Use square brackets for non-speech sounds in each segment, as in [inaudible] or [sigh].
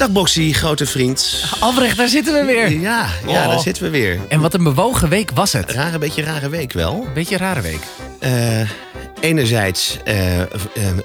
Dag Boxy, grote vriend. Albrecht, daar zitten we weer. Ja, ja Oh. daar zitten we weer. En wat een bewogen week was het. Rare, beetje rare week wel. Beetje rare week. Eh, enerzijds eh, ehm,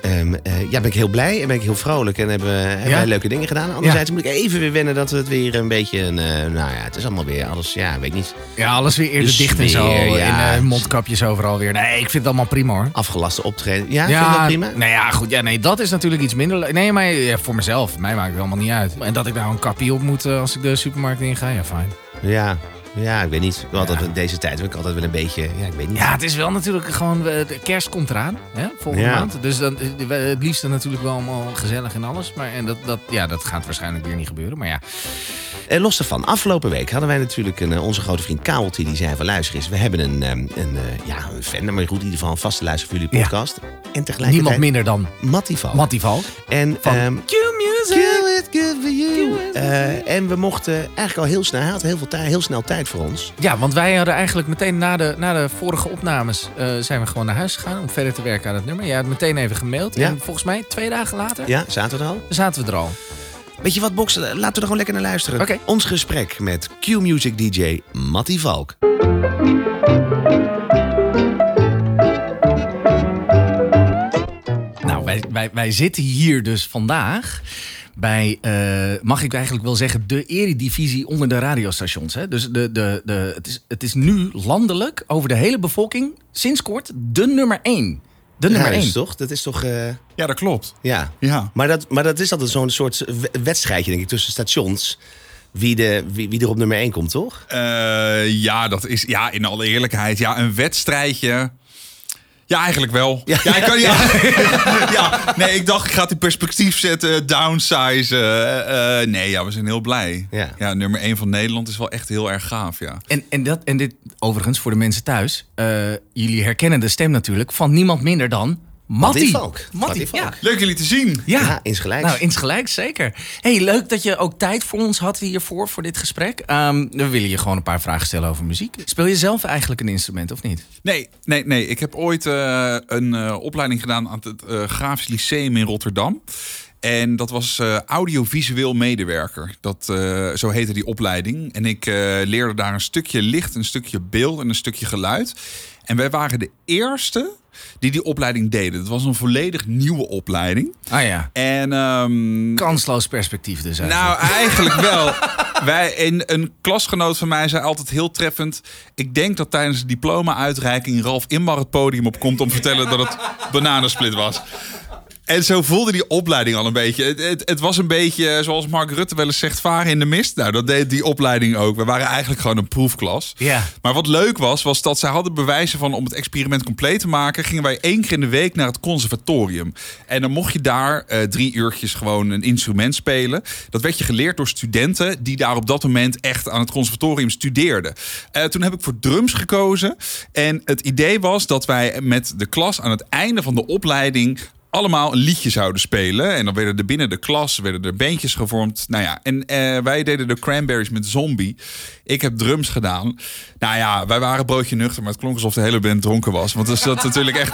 eh, ja, ben ik heel blij en ben ik heel vrolijk en hebben, hebben Ja? wij leuke dingen gedaan. Anderzijds moet ik even weer wennen dat het weer een beetje een... eh, nou ja, het is allemaal weer alles, ja, weet ik niet, Ja, alles weer eerder De dicht en zo. ja. En eh, mondkapjes overal weer. Nee, ik vind het allemaal prima hoor. afgelaste optreden. Ja, vind je dat prima? Nou ja, goed. Ja, nee, dat is natuurlijk iets minder. Nee, maar voor mezelf. Mij maakt het helemaal niet uit. En dat ik nou een kapje op moet eh, als ik de supermarkt in ga, ja, fijn. Ja, ja, ik weet niet. Wil altijd, Ja. deze tijd heb ik altijd wel een beetje, ja, ik weet niet. Ja, het is wel natuurlijk gewoon... eh, de kerst komt eraan, hè, volgende Ja. maand. Dus dan, eh, het liefst dan natuurlijk wel allemaal gezellig en alles. Maar en dat, dat, ja, dat gaat waarschijnlijk weer niet gebeuren. Maar ja, En los daarvan, afgelopen week hadden wij natuurlijk een, eh, onze grote vriend Kabeltje. Die zei van luister eens, we hebben een, ehm, een, eh, ja, een fan, maar goed, in ieder geval een vaste luister voor jullie Ja. podcast. En tegelijkertijd niemand minder dan Mattie Valk. Mattie Valk. En, Van ehm, Q-Music. Kill it, good for you. Eh, en we mochten eigenlijk al heel snel, hij had heel, veel tijd, heel snel tijd voor ons. Ja, want wij hadden eigenlijk meteen na de, na de vorige opnames... eh, zijn we gewoon naar huis gegaan om verder te werken aan het nummer. Jij had meteen even gemaild. Ja. En volgens mij twee dagen later Ja, zaten we er al? zaten we er al. Weet je wat, Box? Laten we er gewoon lekker naar luisteren. Oké. Ons gesprek met Q-Music DJ Mattie Valk. Nou, wij, wij, wij zitten hier dus vandaag bij, eh, mag ik eigenlijk wel zeggen, de eredivisie onder de radiostations. Hè? Dus de, de, de, het, is, het is nu landelijk over de hele bevolking sinds kort de nummer één. De nummer Ja, één. toch? Dat is toch, eh, Ja, dat klopt. ja. Ja. Maar dat, maar dat is altijd zo'n soort we- wedstrijdje, denk ik, tussen stations. Wie, de, wie, wie er op nummer 1 komt, toch? Eh, ja, dat is ja, in alle eerlijkheid. Ja, een wedstrijdje. Ja, eigenlijk wel. Ja, ik kan, ja. [laughs] ja, nee, ik dacht, ik ga het in perspectief zetten, downsize. eh, eh, nee, ja, we zijn heel blij. Ja. nummer 1 van Nederland is wel echt heel erg gaaf, ja. En, en, dat, en dit, overigens, voor de mensen thuis. eh, jullie herkennen de stem natuurlijk van niemand minder dan Mattie. Valk. Mattie, Mattie Valk. ja. Leuk jullie te zien. Ja, Ja, insgelijks. Nou, insgelijks, zeker. hey, leuk dat je ook tijd voor ons had hiervoor, voor dit gesprek. Ehm, we willen je gewoon een paar vragen stellen over muziek. Speel je zelf eigenlijk een instrument of niet? Nee, nee, nee. Ik heb ooit eh, een eh, opleiding gedaan aan het eh, Grafisch Lyceum in Rotterdam. En dat was eh, audiovisueel medewerker. Dat, eh, zo heette die opleiding. En ik eh, leerde daar een stukje licht, een stukje beeld en een stukje geluid. En wij waren de eerste die die opleiding deden. Het was een volledig nieuwe opleiding. Ah ja. En ehm, Kansloos perspectief dus eigenlijk. nou, [laughs] eigenlijk wel. Wij, een, een klasgenoot van mij zei altijd heel treffend... ik denk dat tijdens de diploma-uitreiking... Ralf Inbar het podium op komt om te vertellen dat het bananensplit was. En zo voelde die opleiding al een beetje. Het, het, het was een beetje, zoals Mark Rutte wel eens zegt, varen in de mist. Nou, dat deed die opleiding ook. We waren eigenlijk gewoon een proefklas. Ja. Maar wat leuk was, was dat zij hadden bewijzen van... om het experiment compleet te maken... gingen wij één keer in de week naar het conservatorium. En dan mocht je daar eh, drie uurtjes gewoon een instrument spelen. Dat werd je geleerd door studenten... die daar op dat moment echt aan het conservatorium studeerden. Eh, toen heb ik voor drums gekozen. En het idee was dat wij met de klas aan het einde van de opleiding allemaal een liedje zouden spelen. En dan werden er binnen de klas werden er bandjes gevormd. Nou ja, en eh, wij deden de Cranberries met Zombie. Ik heb drums gedaan. Nou ja, wij waren broodje nuchter, maar het klonk alsof de hele band dronken was. Want er zat natuurlijk echt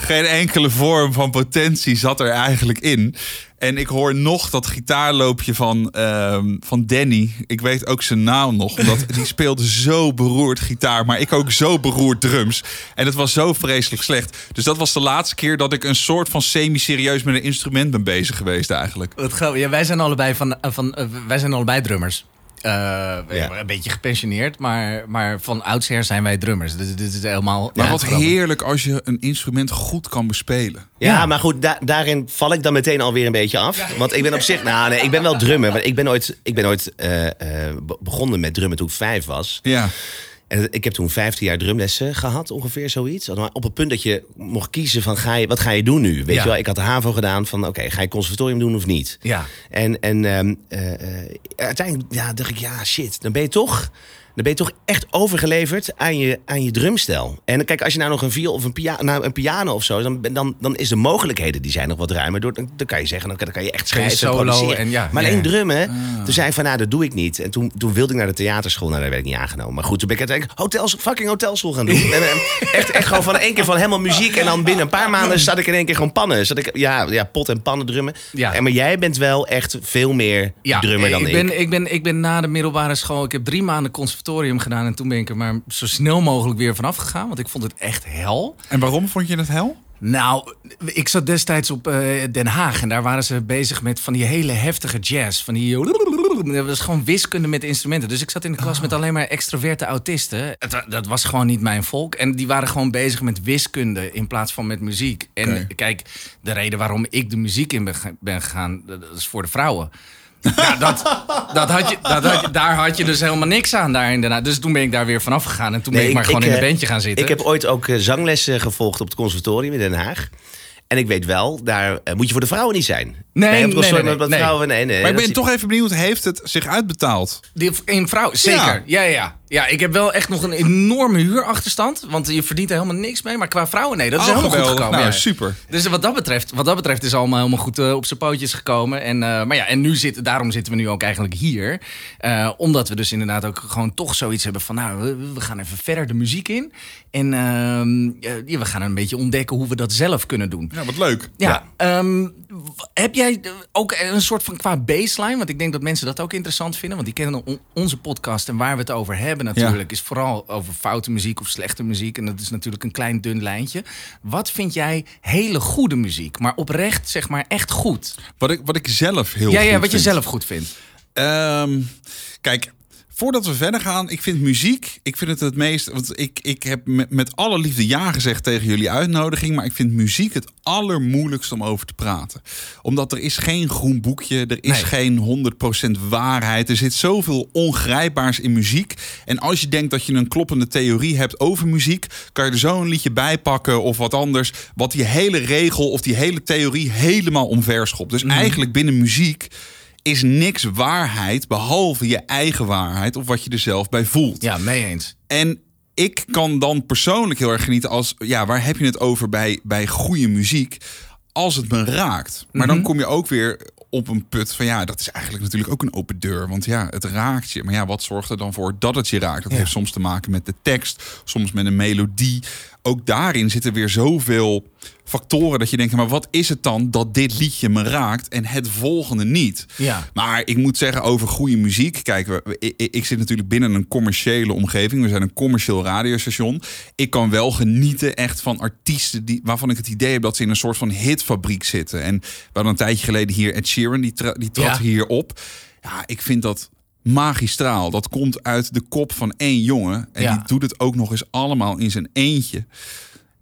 geen enkele vorm van potentie zat er eigenlijk in. En ik hoor nog dat gitaarloopje van, ehm, van Danny. Ik weet ook zijn naam nog. Omdat [laughs] die speelde zo beroerd gitaar. Maar ik ook zo beroerd drums. En het was zo vreselijk slecht. Dus dat was de laatste keer dat ik een soort van semi-serieus met een instrument ben bezig geweest eigenlijk. Wat grappig. ja, wij zijn allebei van, eh, van eh, wij zijn allebei drummers. Eh, Ja. Een beetje gepensioneerd, maar, maar van oudsher zijn wij drummers. Dus dit is helemaal. Maar ja, wat grappig. heerlijk als je een instrument goed kan bespelen. Ja, Ja. maar goed, da- daarin val ik dan meteen alweer een beetje af. Want ik ben op zich, nou nee, ik ben wel drummer. Want ik ben ooit, ik ben ooit eh, eh, be- begonnen met drummen toen ik vijf was. Ja. En ik heb toen 15 jaar drumlessen gehad, ongeveer zoiets. Op het punt dat je mocht kiezen van, ga je, wat ga je doen nu? Weet Ja. je wel, ik had de HAVO gedaan van, oké, ga je conservatorium doen of niet? Ja. En, en ehm, eh, eh, uiteindelijk ja, dacht ik, ja, shit, dan ben je toch... dan ben je toch echt overgeleverd aan je, aan je drumstel. En kijk, als je nou nog een viool of een, pia nou, een piano of zo, dan, dan, dan is de mogelijkheden die zijn nog wat ruimer. Door, dan, dan kan je zeggen, dan kan, je echt schrijven en solo produceren. en ja, maar alleen drummen, toen zei ik van, nou, dat doe ik niet. En toen, toen wilde ik naar de theaterschool, nou, daar werd ik niet aangenomen. Maar goed, toen ben ik uiteindelijk hotels, fucking hotelschool gaan doen. en, eh, echt, echt gewoon van één keer van helemaal muziek. En dan binnen een paar maanden zat ik in één keer gewoon pannen. Zat ik, ja, ja, pot en pannen drummen. Ja. En, maar jij bent wel echt veel meer drummer dan ik. ben, ik. Ben, ik ben na de middelbare school, ik heb drie maanden conservatorium gedaan en toen ben ik er maar zo snel mogelijk weer vanaf gegaan, want ik vond het echt hel. En waarom vond je het hel? Nou, ik zat destijds op eh, Den Haag en daar waren ze bezig met van die hele heftige jazz. Van die. Dat was gewoon wiskunde met instrumenten. Dus ik zat in de klas met alleen maar extroverte autisten. Het dat was gewoon niet mijn volk. En die waren gewoon bezig met wiskunde in plaats van met muziek. En kijk, de reden waarom ik de muziek in ben, ben gegaan, dat is voor de vrouwen. [laughs] Ja, dat, dat had je, dat had je, daar had je dus helemaal niks aan daar inderdaad. Dus toen ben ik daar weer vanaf gegaan en toen ben ik maar gewoon in een eh, bandje gaan zitten. Ik heb ooit ook eh, zanglessen gevolgd op het conservatorium in Den Haag. En ik weet wel, daar eh, moet je voor de vrouwen niet zijn. Nee, nee, nee, met nee. vrouwen, nee, nee. Maar ik ben toch even benieuwd, heeft het zich uitbetaald? Die, een vrouw, zeker. Ja. Ja. Ja, ja, ik heb wel echt nog een enorme huurachterstand. Want je verdient er helemaal niks mee. Maar qua vrouwen, nee, dat is Oh, helemaal goed gekomen. Nou, ja. super. Dus wat dat betreft, wat dat betreft is allemaal helemaal goed eh, op zijn pootjes gekomen. En, eh, maar ja, en nu zitten, daarom zitten we nu ook eigenlijk hier. Eh, omdat we dus inderdaad ook gewoon toch zoiets hebben van... nou, we, we gaan even verder de muziek in. En ehm, eh, ja, we gaan een beetje ontdekken hoe we dat zelf kunnen doen. Ja, wat leuk. Ja, ehm, heb jij ook een soort van qua baseline? Want ik denk dat mensen dat ook interessant vinden. Want die kennen on- onze podcast en waar we het over hebben natuurlijk... is vooral over foute muziek of slechte muziek. En dat is natuurlijk een klein dun lijntje. Wat vind jij hele goede muziek? Maar oprecht, zeg maar, echt goed. Wat ik, wat ik zelf heel ja, goed ja, wat je zelf goed vindt. Ehm, kijk, voordat we verder gaan, ik vind muziek, ik vind het het meest, want ik, ik heb met, met alle liefde ja gezegd tegen jullie uitnodiging, maar ik vind muziek het allermoeilijkst om over te praten. Omdat er is geen groen boekje, er is Nee. geen 100% waarheid, er zit zoveel ongrijpbaars in muziek. En als je denkt dat je een kloppende theorie hebt over muziek, kan je er zo een liedje bij pakken of wat anders, wat die hele regel of die hele theorie helemaal omverschopt. Dus eigenlijk binnen muziek is niks waarheid behalve je eigen waarheid of wat je er zelf bij voelt. Ja, mee eens. En ik kan dan persoonlijk heel erg genieten als, ja, waar heb je het over bij, bij goede muziek? Als het me raakt. Maar dan kom je ook weer op een put van, ja, dat is eigenlijk natuurlijk ook een open deur. Want ja, het raakt je. Maar ja, wat zorgt er dan voor dat het je raakt? Dat heeft soms te maken met de tekst, soms met een melodie. Ook daarin zitten weer zoveel factoren dat je denkt, maar wat is het dan dat dit liedje me raakt en het volgende niet? Ja. Maar ik moet zeggen over goede muziek. Kijk, we- ik, ik zit natuurlijk binnen een commerciële omgeving. We zijn een commercieel radiostation. Ik kan wel genieten echt van artiesten die, waarvan ik het idee heb dat ze in een soort van hitfabriek zitten. En we hadden een tijdje geleden hier Ed Sheeran, die, tra- die trad Ja. hier op. Ja, ik vind dat magistraal. Dat komt uit de kop van één jongen. En Ja. die doet het ook nog eens allemaal in zijn eentje.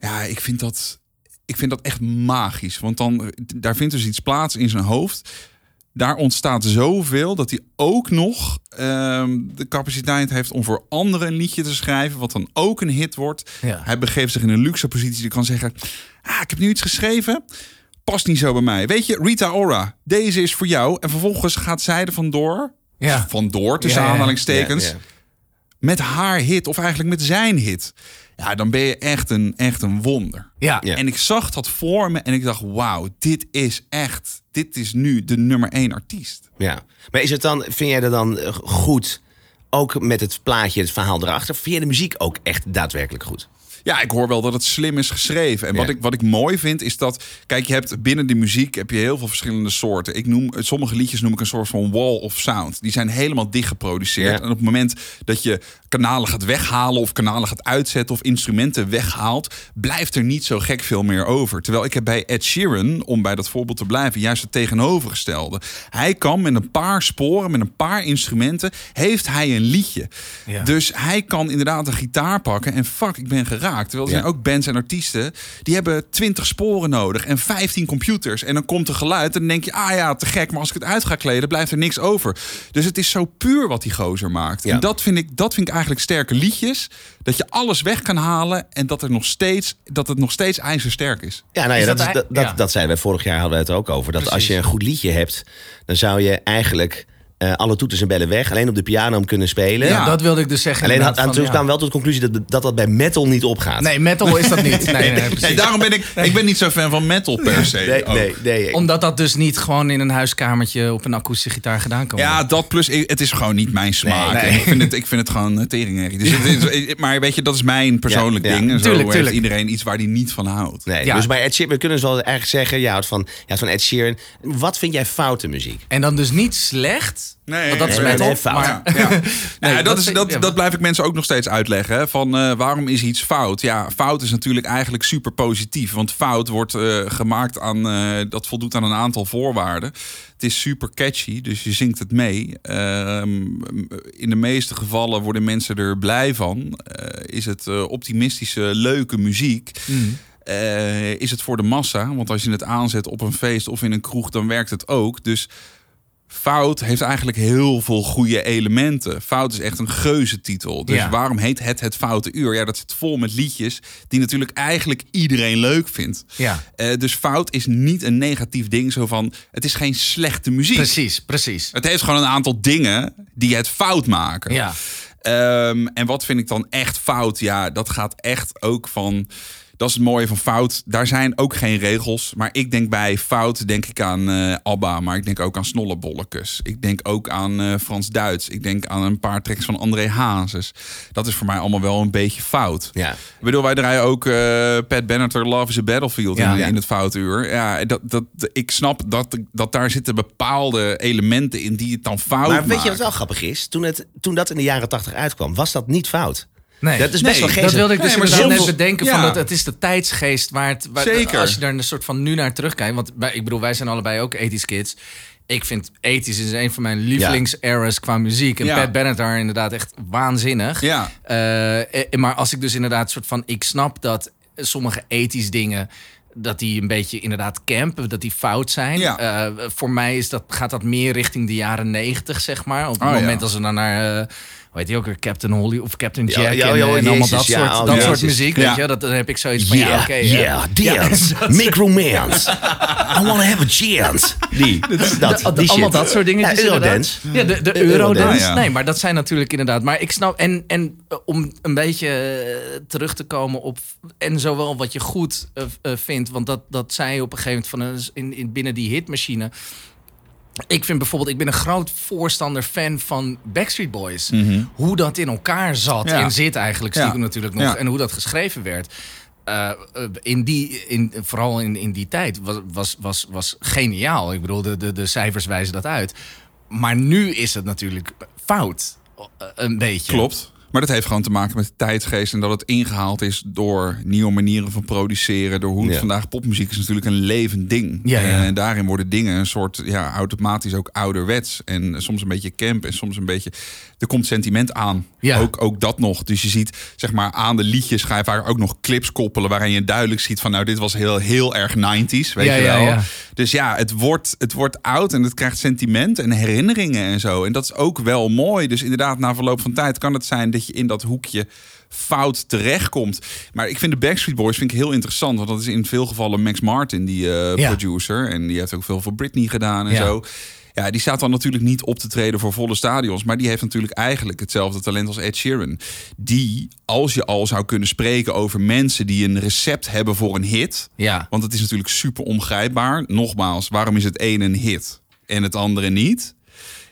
Ja, ik vind dat, ik vind dat echt magisch. Want dan, daar vindt dus iets plaats in zijn hoofd. Daar ontstaat zoveel dat hij ook nog ehm, de capaciteit heeft om voor anderen een liedje te schrijven. Wat dan ook een hit wordt. Ja. Hij begeeft zich in een luxe positie. Die kan zeggen: ah, Ik heb nu iets geschreven. Past niet zo bij mij. Weet je, Rita Ora, deze is voor jou. En vervolgens gaat zij er vandoor. Ja. Vandoor, tussen Ja, aanhalingstekens Ja, ja. met haar hit of eigenlijk met zijn hit. Ja, dan ben je echt een, echt een wonder. Ja. Ja. En ik zag dat voor me en ik dacht, wauw, dit is echt, dit is nu de nummer één artiest. Ja. Maar is het dan, vind jij dat dan eh, goed, ook met het plaatje, het verhaal erachter? Vind jij de muziek ook echt daadwerkelijk goed? Ja, ik hoor wel dat het slim is geschreven. En wat, Ja. ik, wat ik mooi vind is dat... Kijk, je hebt binnen de muziek heb je heel veel verschillende soorten. Ik noem, sommige liedjes noem ik een soort van wall of sound. Die zijn helemaal dicht geproduceerd. Ja. En op het moment dat je kanalen gaat weghalen... of kanalen gaat uitzetten of instrumenten weghaalt... blijft er niet zo gek veel meer over. Terwijl ik heb bij Ed Sheeran, om bij dat voorbeeld te blijven... juist het tegenovergestelde. Hij kan met een paar sporen, met een paar instrumenten... heeft hij een liedje. Ja. Dus hij kan inderdaad een gitaar pakken en fuck, ik ben geraakt. Terwijl er Ja. zijn ook bands en artiesten die hebben 20 sporen nodig en 15 computers. En dan komt er geluid en dan denk je, ah ja, te gek. Maar als ik het uit ga kleden, blijft er niks over. Dus het is zo puur wat die gozer maakt. Ja. En dat vind, ik, dat vind ik eigenlijk sterke liedjes. Dat je alles weg kan halen en dat, er nog steeds, dat het nog steeds ijzersterk is. Ja, nou ja, Is dat, dat is- dat, dat, ja. dat zeiden wij vorig jaar hadden we het ook over. Dat als je een goed liedje hebt, dan zou je eigenlijk eh, alle toeters en bellen weg. Alleen op de piano hem kunnen spelen. Ja, dat wilde ik dus zeggen. Alleen had, inderdaad, toen van, kwam ja. wel tot de conclusie dat, dat dat bij metal niet opgaat. Nee, metal is dat niet. Nee, nee, [laughs] nee, precies. Nee, daarom ben ik, ik ben niet zo fan van metal per se. nee, nee. nee. Omdat dat dus niet gewoon in een huiskamertje op een akoestische gitaar gedaan kan Ja, worden. dat plus het is gewoon niet mijn smaak. Ik, vind het, ik vind het gewoon uh, teringherrie. Dus het is, [laughs] maar weet je, dat is mijn persoonlijk Ja, ja. ding. En zo Tuurlijk, tuurlijk. iedereen iets waar hij niet van houdt. Nee, Ja. Dus bij Ed Sheeran, we kunnen dus wel eigenlijk zeggen, ja, houdt van, ja, houdt van Ed Sheeran. Wat vind jij foute muziek? En dan dus niet slecht. Nee, want dat is nee, fout. maar, Ja. [laughs] Nee, Ja, dat, dat is, dat, ja. dat blijf ik mensen ook nog steeds uitleggen. hè, Van eh, waarom is iets fout? Ja, fout is natuurlijk eigenlijk super positief. Want fout wordt eh, gemaakt aan. eh, dat voldoet aan een aantal voorwaarden. Het is super catchy, dus je zingt het mee. Ehm, in de meeste gevallen worden mensen er blij van. Is het optimistische, leuke muziek. Mm. Is het voor de massa? Want als je het aanzet op een feest of in een kroeg, dan werkt het ook. Dus Fout heeft eigenlijk heel veel goede elementen. Fout is echt een geuzetitel. Dus Ja. waarom heet het het Foute Uur? Ja, dat zit vol met liedjes die natuurlijk eigenlijk iedereen leuk vindt. Ja, Eh, dus fout is niet een negatief ding. Zo van, het is geen slechte muziek. precies, precies. Het heeft gewoon een aantal dingen die het fout maken. Ja. Ehm, en wat vind ik dan echt fout? Ja, dat gaat echt ook van. Dat is het mooie van fout. Daar zijn ook geen regels. Maar ik denk bij fout denk ik aan eh ABBA. Maar ik denk ook aan Snollebollekes. Ik denk ook aan eh, Frans Duits. Ik denk aan een paar tracks van André Hazes. Dat is voor mij allemaal wel een beetje fout. Ja. Ik bedoel, wij draaien ook eh, Pat Benatar Love is a Battlefield Ja. in, Ja. in het foutuur. Ja, dat, dat, ik snap dat, dat daar zitten bepaalde elementen in die het dan fout Maar weet je wat wel grappig is? Toen, het, toen dat in de jaren tachtig uitkwam, was dat niet fout. Nee. Dat is best Nee, wel dat geestig. Dat wilde ik dus Nee, soms- net bedenken. ja. Van dat het is de tijdsgeest waar het... Waar, Zeker. Als je daar een soort van nu naar terugkijkt. Want wij- ik bedoel, wij zijn allebei ook 80s kids. Ik vind 80s is een van mijn lievelings-eras qua muziek. En Ja. Pat Benatar inderdaad echt waanzinnig. Ja. Eh, eh, maar als ik dus inderdaad soort van... Ik snap dat sommige 80s dingen... Dat die een beetje inderdaad campen, dat die fout zijn. Ja. Eh, voor mij is dat, gaat dat meer richting de jaren 90, zeg maar. Op het Oh, ja. moment als we dan naar... eh, heet die ook weer? Captain Holly of Captain Ja, Jack ja, en, ja, eh, en allemaal dat, ja, soort, oh, dat soort muziek. Ja. Weet je? Dat, dan heb ik zoiets van, ja, Yeah, oké. yeah, ja. dance. [laughs] Make romance. I wanna have a chance. Die, [laughs] dat, De- die allemaal dat soort dingetjes. Ja, inderdaad. Eurodance. Ja, de, de Eurodance. Ja, ja. Nee, maar dat zijn natuurlijk inderdaad. Maar ik snap. En, en eh, om een beetje eh, terug te komen op. En zowel wat je goed eh, eh, vindt. Want dat, dat zei je op een gegeven moment van, in, in, binnen die hitmachine. Ik vind bijvoorbeeld, ik ben een groot voorstander fan van Backstreet Boys. Hoe dat in elkaar zat Mhm. Ja. en zit eigenlijk Ja. stiekem natuurlijk nog. Ja. En hoe dat geschreven werd. Eh, eh, in die, in, vooral in, in die tijd was, was, was, was geniaal. Ik bedoel, de, de, de cijfers wijzen dat uit. Maar nu is het natuurlijk fout. eh, Een beetje. Klopt. Maar dat heeft gewoon te maken met de tijdsgeest en dat het ingehaald is door nieuwe manieren van produceren. Door hoe het Ja. vandaag popmuziek is natuurlijk een levend ding. Ja, ja. En daarin worden dingen een soort ja, automatisch ook ouderwets. En soms een beetje camp en soms een beetje. Er komt sentiment aan. Ja. Ook, ook dat nog. Dus je ziet zeg maar aan de liedjes ga je vaak ook nog clips koppelen waarin je duidelijk ziet van nou dit was heel, heel erg 90s. Weet Ja, je ja, wel. ja. Dus ja, het wordt, het wordt oud en het krijgt sentiment en herinneringen en zo. En dat is ook wel mooi. Dus inderdaad, na verloop van tijd kan het zijn dat je in dat hoekje fout terechtkomt. Maar ik vind de Backstreet Boys vind ik heel interessant. Want dat is in veel gevallen Max Martin, die eh, Ja. producer. En die heeft ook veel voor Britney gedaan en Ja. zo. Ja, die staat dan natuurlijk niet op te treden voor volle stadions. Maar die heeft natuurlijk eigenlijk hetzelfde talent als Ed Sheeran. Die, als je al zou kunnen spreken over mensen die een recept hebben voor een hit. Ja. Want het is natuurlijk super ongrijpbaar. Nogmaals, waarom is het een een hit en het andere niet?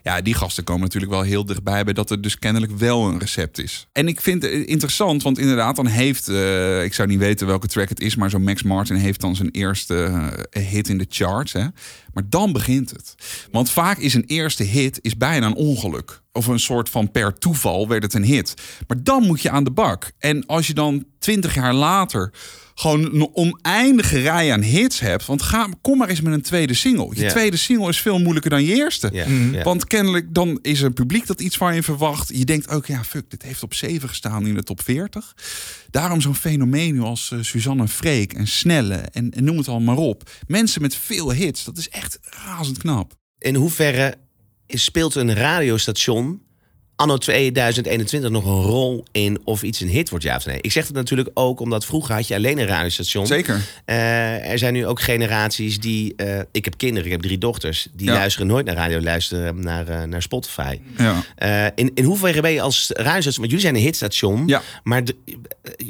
Ja, die gasten komen natuurlijk wel heel dichtbij bij dat er dus kennelijk wel een recept is. En ik vind het interessant, want inderdaad, dan heeft, eh, ik zou niet weten welke track het is, maar zo'n Max Martin heeft dan zijn eerste eh, hit in de charts. Hè? Maar dan begint het. Want vaak is een eerste hit is bijna een ongeluk. Of een soort van per toeval werd het een hit. Maar dan moet je aan de bak. En als je dan twintig jaar later gewoon een oneindige rij aan hits hebt. Want ga, kom maar eens met een tweede single. Je tweede single is veel moeilijker dan je eerste. Mhm. Want kennelijk dan is er een publiek dat iets van je verwacht. Je denkt ook, ja, fuck, dit heeft op 7 gestaan in de top 40. Daarom zo'n fenomeen nu als eh, Suzanne Freek en Snelle en, en noem het al maar op. Mensen met veel hits, dat is echt razend knap. In hoeverre is- speelt een radiostation anno 2021 nog een rol in of iets een hit wordt, ja of nee? Ik zeg het natuurlijk ook omdat vroeger had je alleen een radiostation. Zeker. Eh, er zijn nu ook generaties die... eh, ik heb kinderen, ik heb drie dochters. Die Ja. luisteren nooit naar radio, luisteren naar, eh, naar Spotify. Ja. In, in hoeverre ben je als radiostation... Want jullie zijn een hitstation, Ja. maar de-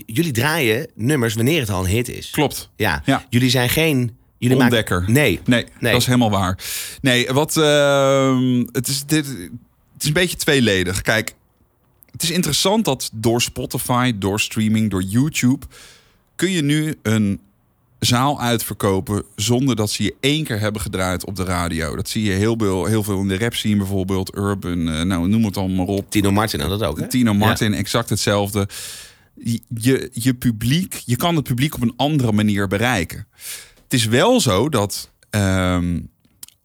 jullie draaien nummers wanneer het al een hit is. Klopt. Ja. Ja. Jullie zijn geen... Jullie Ontdekker. Maken, nee. Nee, Nee. dat is helemaal waar. Nee, wat, ehm, het, is, dit, is een beetje tweeledig. Kijk, het is interessant dat door Spotify, door streaming, door YouTube... kun je nu een zaal uitverkopen zonder dat ze je één keer hebben gedraaid op de radio. Dat zie je heel veel, heel veel in de rap scene bijvoorbeeld, urban, eh, nou noem het allemaal op. Tino Martin had dat ook, hè? Tino Martin, exact hetzelfde. Je- Je, je publiek, je kan het publiek op een andere manier bereiken. Het is wel zo dat ehm,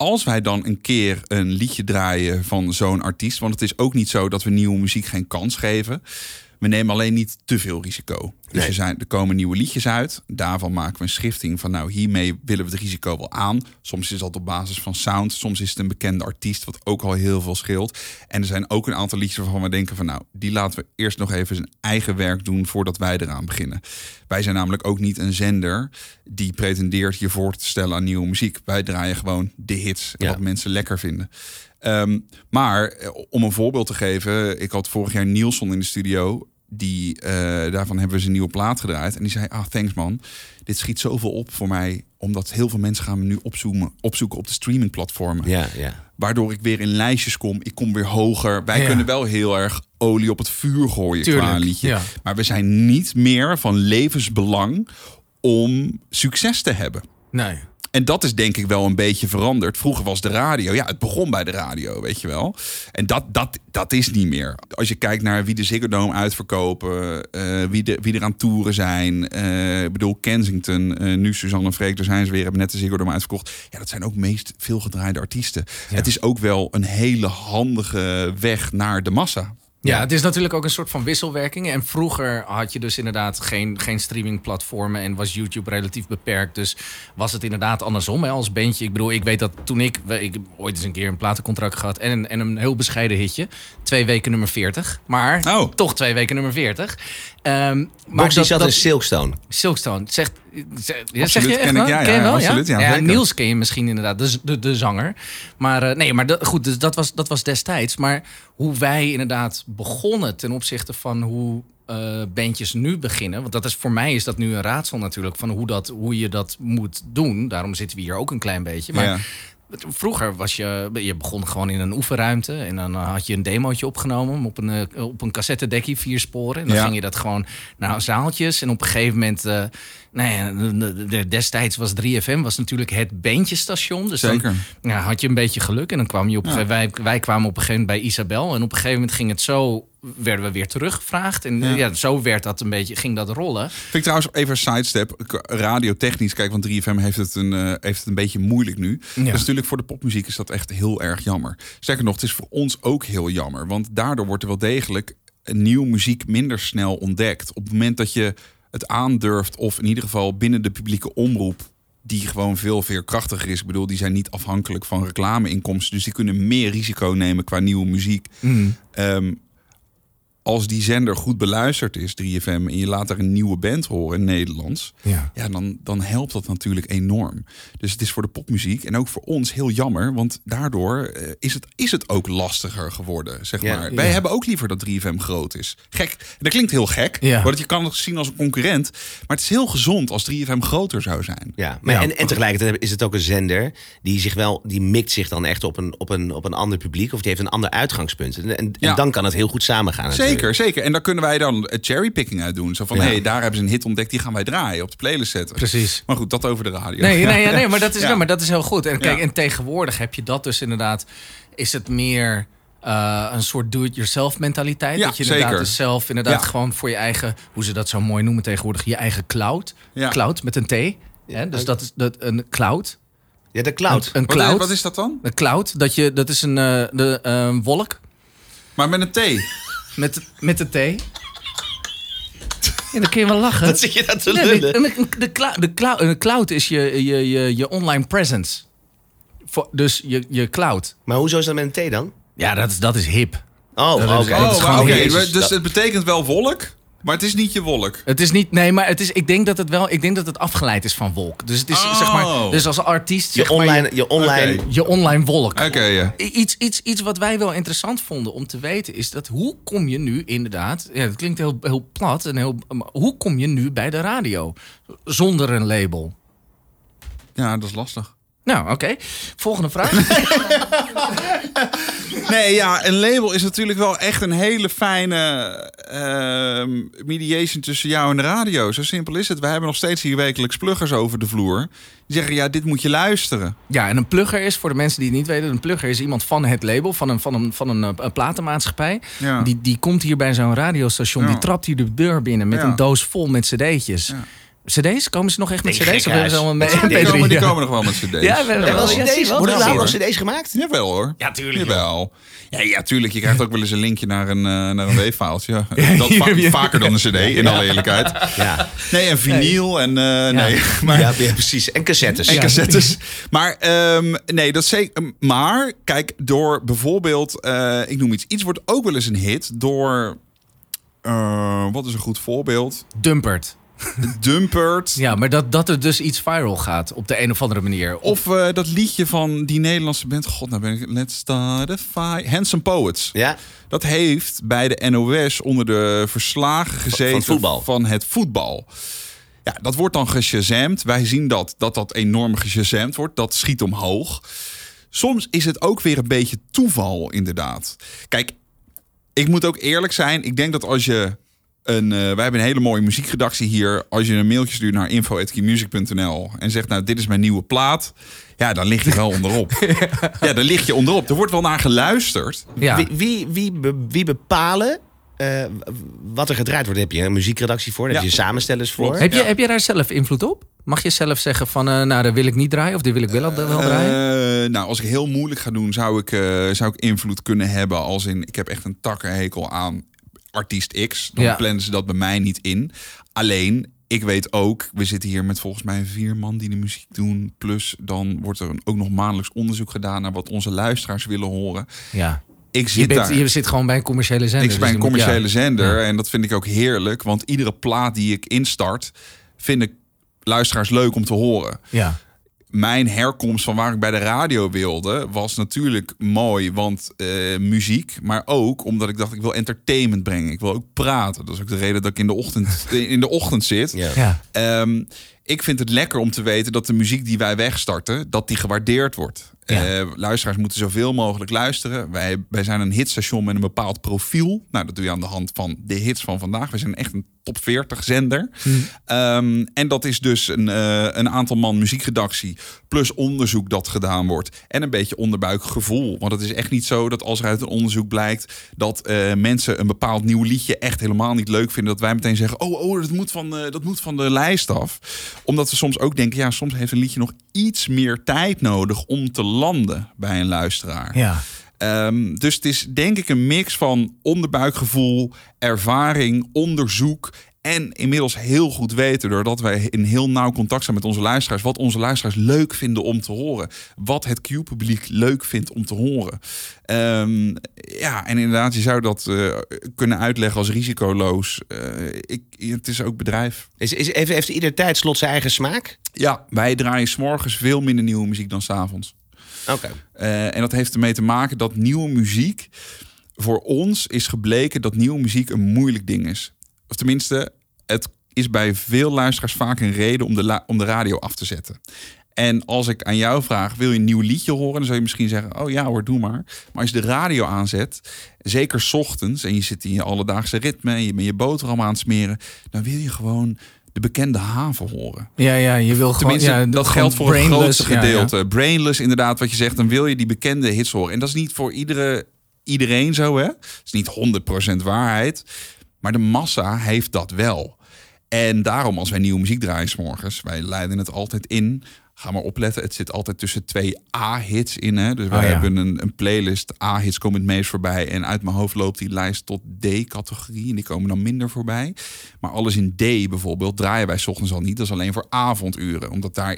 als wij dan een keer een liedje draaien van zo'n artiest, want het is ook niet zo dat we nieuwe muziek geen kans geven. We nemen alleen niet te veel risico. Dus Nee. er, zijn, er komen nieuwe liedjes uit. Daarvan maken we een schifting van nou, hiermee willen we het risico wel aan. Soms is dat op basis van sound. Soms is het een bekende artiest, wat ook al heel veel scheelt. En er zijn ook een aantal liedjes waarvan we denken van nou, die laten we eerst nog even zijn eigen werk doen voordat wij eraan beginnen. Wij zijn namelijk ook niet een zender die pretendeert je voor te stellen aan nieuwe muziek. Wij draaien gewoon de hits en Ja. wat mensen lekker vinden. Ehm, maar eh, om een voorbeeld te geven, ik had vorig jaar Nielsen in de studio. Die, eh, daarvan hebben we zijn nieuwe plaat gedraaid. En die zei, ah, thanks man. Dit schiet zoveel op voor mij. Omdat heel veel mensen gaan me nu opzoeken, opzoeken op de streamingplatformen. Ja, ja. Waardoor ik weer in lijstjes kom. Ik kom weer hoger. Wij Ja. kunnen wel heel erg olie op het vuur gooien qua Tuurlijk, liedje. ja. Maar we zijn niet meer van levensbelang om succes te hebben. Nee. En dat is denk ik wel een beetje veranderd. Vroeger was de radio, ja, het begon bij de radio, weet je wel. En dat, dat, dat is niet meer. Als je kijkt naar wie de Ziggo Dome uitverkopen, eh, wie, de, wie er aan toeren zijn. eh, ik bedoel, Kensington, eh, nu Suzanne en Freek, daar zijn ze weer, hebben net de Ziggo Dome uitverkocht. Ja, dat zijn ook meest veel gedraaide artiesten. Het is ook wel een hele handige weg naar de massa. Ja, het is natuurlijk ook een soort van wisselwerking. En vroeger had je dus inderdaad geen, geen streamingplatformen en was YouTube relatief beperkt. Dus was het inderdaad andersom hè, als bandje. Ik bedoel, ik weet dat toen ik, ik heb ooit eens een keer een platencontract gehad en een, en een heel bescheiden hitje. Twee weken nummer 40. Maar Oh. toch twee weken nummer 40. Ehm maar die zat in Silkstone. Silkstone. Zegt, zeg, ja, Absoluut, zeg je ken ik. wel? Ja, Ken ja, wel, absoluut, ja. Niels ken je misschien inderdaad, de, de, de zanger. Maar eh, nee, maar goed, dus dat, was, dat was destijds. Maar hoe wij inderdaad begonnen ten opzichte van hoe eh, bandjes nu beginnen. Want dat is, voor mij is dat nu een raadsel natuurlijk van hoe, dat, hoe je dat moet doen. Daarom zitten we hier ook een klein beetje. Maar. Vroeger was je, je begon gewoon in een oefenruimte en dan eh, had je een demootje opgenomen op een, op een cassettedekkie, vier sporen. En dan Ja. ging je dat gewoon naar zaaltjes. En op een gegeven moment, nou ja, de- de- destijds was 3FM was natuurlijk het bandjestation. Dus Zeker. dan ja, had je een beetje geluk en dan kwam je op Ja. wij, wij kwamen op een gegeven moment bij Isabel. En op een gegeven moment ging het zo, werden we weer teruggevraagd. En Ja. ja. zo werd dat een beetje, ging dat rollen. Vind ik trouwens even een sidestep. Radiotechnisch, kijk, want 3FM heeft het een, eh, heeft het een beetje moeilijk nu. Ja. Dus natuurlijk voor de popmuziek is dat echt heel erg jammer. Sterker nog, het is voor ons ook heel jammer. Want daardoor wordt er wel degelijk een nieuwe muziek minder snel ontdekt. Op het moment dat je het aandurft, of in ieder geval binnen de publieke omroep die gewoon veel veerkrachtiger is. Ik bedoel, die zijn niet afhankelijk van reclameinkomsten. Dus die kunnen meer risico nemen qua nieuwe muziek. Ehm, als die zender goed beluisterd is, 3FM, en je laat er een nieuwe band horen in Nederlands, Ja. ja, dan, dan helpt dat natuurlijk enorm. Dus het is voor de popmuziek en ook voor ons heel jammer, want daardoor eh, is, het, is het ook lastiger geworden, zeg Ja. maar. Wij Ja. hebben ook liever dat 3FM groot is. Gek. En dat klinkt heel gek, Ja. want je kan het zien als een concurrent, maar het is heel gezond als 3FM groter zou zijn. Ja, maar Ja. En, en tegelijkertijd is het ook een zender die zich wel, die mikt zich dan echt op een, op een, op een ander publiek. Of die heeft een ander uitgangspunt. En, en, en dan kan het heel goed samengaan. natuurlijk. Zeker, zeker. En daar kunnen wij dan cherrypicking uit doen. Zo van, Ja. hé, hey, daar hebben ze een hit ontdekt, die gaan wij draaien, op de playlist zetten. Precies. Maar goed, dat over de radio. Nee, nee, [laughs] nee, nee maar, dat is, Ja. nee, maar dat is heel goed. En kijk, Ja. en tegenwoordig heb je dat dus inderdaad. Is het meer eh, een soort do-it-yourself mentaliteit? Ja, dat je inderdaad zeker. dus zelf inderdaad Ja. gewoon voor je eigen, hoe ze dat zo mooi noemen tegenwoordig, je eigen cloud. Ja. Cloud met een T. Hè? Dus dat is dat, een cloud. Ja, de cloud. Een, een Wat, is, cloud. wat is dat dan? Een cloud, dat, je, dat is een eh, de, eh, wolk Maar met een T. met, met een T. Ja, dan kun je wel lachen. Wat zit je daar te lullen? de, de, de, clou- de, clou- de cloud is je, je, je, je online presence. Voor- dus je, je cloud. Maar hoezo is dat met een T dan? Ja, dat is, dat is hip. Oh, Dat is- oké. dat is Oh, gewoon maar oké. Jezus, Dus dat- het betekent wel wolk, maar het is niet je wolk. Het is niet, nee, maar het is, ik denk dat het wel, ik denk dat het afgeleid is van wolk. Dus het is Oh. zeg maar, dus als artiest, Je zeg maar, online, je online je online wolk. Oké, ja. Iets, iets, iets wat wij wel interessant vonden om te weten is dat hoe kom je nu inderdaad, ja, dat klinkt heel, heel plat en heel, maar hoe kom je nu bij de radio zonder een label? Ja, dat is lastig. Nou, oké. Volgende vraag. [laughs] Nee, ja, een label is natuurlijk wel echt een hele fijne ehm, mediation tussen jou en de radio. Zo simpel is het. We hebben nog steeds hier wekelijks pluggers over de vloer. Die zeggen, ja, dit moet je luisteren. Ja, en een plugger is, voor de mensen die het niet weten... een plugger is iemand van het label, van een, van een, van een, eh, een platenmaatschappij. Ja. Die, die komt hier bij zo'n radiostation, Ja. die trapt hier de deur binnen... met Ja. een doos vol met cd'tjes. Cd's? Komen ze nog echt met cd's? Of hebben ze allemaal Met Die cd's. komen, die Ja. komen nog wel met cd's. Ja, we hebben En wel wel cd's? wel. Worden er hoor. cd's gemaakt? Jawel hoor. Ja, tuurlijk. Jawel. Ja, ja, tuurlijk. Je krijgt ook wel eens een linkje naar een, uh, naar een [laughs] W-faaltje. Dat va- vaker dan een cd, in alle eerlijkheid. Ja. Nee, en vinyl en... uh, nee, [laughs] maar... Ja, ja, precies. En cassettes. En Ja. cassettes. Maar um, nee, dat zeker. Maar kijk, door bijvoorbeeld, uh, ik noem iets, iets wordt ook wel eens een hit door. Uh, wat is een goed voorbeeld? Dumpert. Dumpert. Ja, maar dat, dat er dus iets viral gaat op de een of andere manier. Of uh, dat liedje van die Nederlandse band. God, nou ben ik. Let's start a fire. Handsome Poets. Ja. Dat heeft bij de NOS onder de verslagen gezeten van, voetbal. van het voetbal. Ja, dat wordt dan geshazamd. Wij zien dat, dat dat enorm geshazamd wordt. Dat schiet omhoog. Soms is het ook weer een beetje toeval, inderdaad. Kijk, ik moet ook eerlijk zijn. Ik denk dat als je een... Uh, wij hebben een hele mooie muziekredactie hier. Als je een mailtje stuurt naar info.keymusic.nl en zegt... nou, dit is mijn nieuwe plaat. Ja, dan lig je wel onderop. [laughs] ja, dan lig je onderop. Er wordt wel naar geluisterd. Ja. Wie, wie, wie, be- wie bepalen uh, wat er gedraaid wordt? Heb je een muziekredactie voor, Ja. heb je samenstellers voor. Heb, je, Ja. heb je daar zelf invloed op? Mag je zelf zeggen van, uh, nou, dat wil ik niet draaien of dit wil ik wel, wel draaien? Uh, nou, als ik heel moeilijk ga doen, zou ik, uh, zou ik invloed kunnen hebben. Als in, ik heb echt een takkenhekel aan artiest X. Dan Ja. plannen ze dat bij mij niet in. Alleen, ik weet ook, we zitten hier met volgens mij vier man die de muziek doen. Plus dan wordt er ook nog maandelijks onderzoek gedaan naar wat onze luisteraars willen horen. Ja. Ik Je, zit bent, daar. je zit gewoon bij een commerciële zender. Ik zit dus bij een je moet- commerciële ja. zender Ja. en dat vind ik ook heerlijk. Want iedere plaat die ik instart, vind ik luisteraars leuk om te horen. Ja. Mijn herkomst van waar ik bij de radio wilde, was natuurlijk mooi, want eh, muziek. Maar ook omdat ik dacht, ik wil entertainment brengen. Ik wil ook praten. Dat is ook de reden dat ik in de ochtend, [laughs] in de ochtend zit. Ja. Ja. Ehm, ik vind het lekker om te weten dat de muziek die wij wegstarten, dat die gewaardeerd wordt. Ja. Eh, luisteraars moeten zoveel mogelijk luisteren. Wij, wij zijn een hitstation met een bepaald profiel. Nou, dat doe je aan de hand van de hits van vandaag. We zijn echt een top 40 zender. Ehm, en dat is dus een, eh, een aantal man muziekredactie. Plus onderzoek dat gedaan wordt. En een beetje onderbuikgevoel. Want het is echt niet zo dat als er uit een onderzoek blijkt... dat eh, mensen een bepaald nieuw liedje echt helemaal niet leuk vinden... dat wij meteen zeggen, oh, oh dat, moet van, eh, dat moet van de lijst af. Omdat we soms ook denken, ja, soms heeft een liedje nog iets meer tijd nodig... om te landen bij een luisteraar. Ja. Um, dus het is denk ik een mix van onderbuikgevoel, ervaring, onderzoek. En inmiddels heel goed weten, doordat wij in heel nauw contact zijn met onze luisteraars, wat onze luisteraars leuk vinden om te horen. Wat het Q-publiek leuk vindt om te horen. Um, ja, en inderdaad, je zou dat uh, kunnen uitleggen als risicoloos. Uh, ik, het is ook bedrijf. Is, is, heeft, heeft ieder tijdslot zijn eigen smaak? Ja, wij draaien s'morgens veel minder nieuwe muziek dan s'avonds. Uh, en dat heeft ermee te maken dat nieuwe muziek. Voor ons is gebleken dat nieuwe muziek een moeilijk ding is. Of tenminste, het is bij veel luisteraars vaak een reden om de, om de radio af te zetten. En als ik aan jou vraag, wil je een nieuw liedje horen? Dan zou je misschien zeggen, oh ja hoor, doe maar. Maar als je de radio aanzet, zeker ochtends... en je zit in je alledaagse ritme... en je bent je boterham aan het smeren... dan wil je gewoon de bekende haven horen. Ja, ja, je wil gewoon... Ja, dat geldt voor het grootste ja, gedeelte. ja. Brainless, inderdaad, wat je zegt. Dan wil je die bekende hits horen. En dat is niet voor iedere, iedereen zo, hè? Het is niet 100% waarheid. Maar de massa heeft dat wel. En daarom, als wij nieuwe muziek draaien 's morgens, wij leiden het altijd in. Ga maar opletten, het zit altijd tussen twee A-hits in. Hè? Dus wij Oh, ja. hebben een, een playlist. A-hits komen het meest voorbij. En uit mijn hoofd loopt die lijst tot D-categorie. En die komen dan minder voorbij. Maar alles in D bijvoorbeeld draaien wij 's ochtends al niet. Dat is alleen voor avonduren. Omdat daar,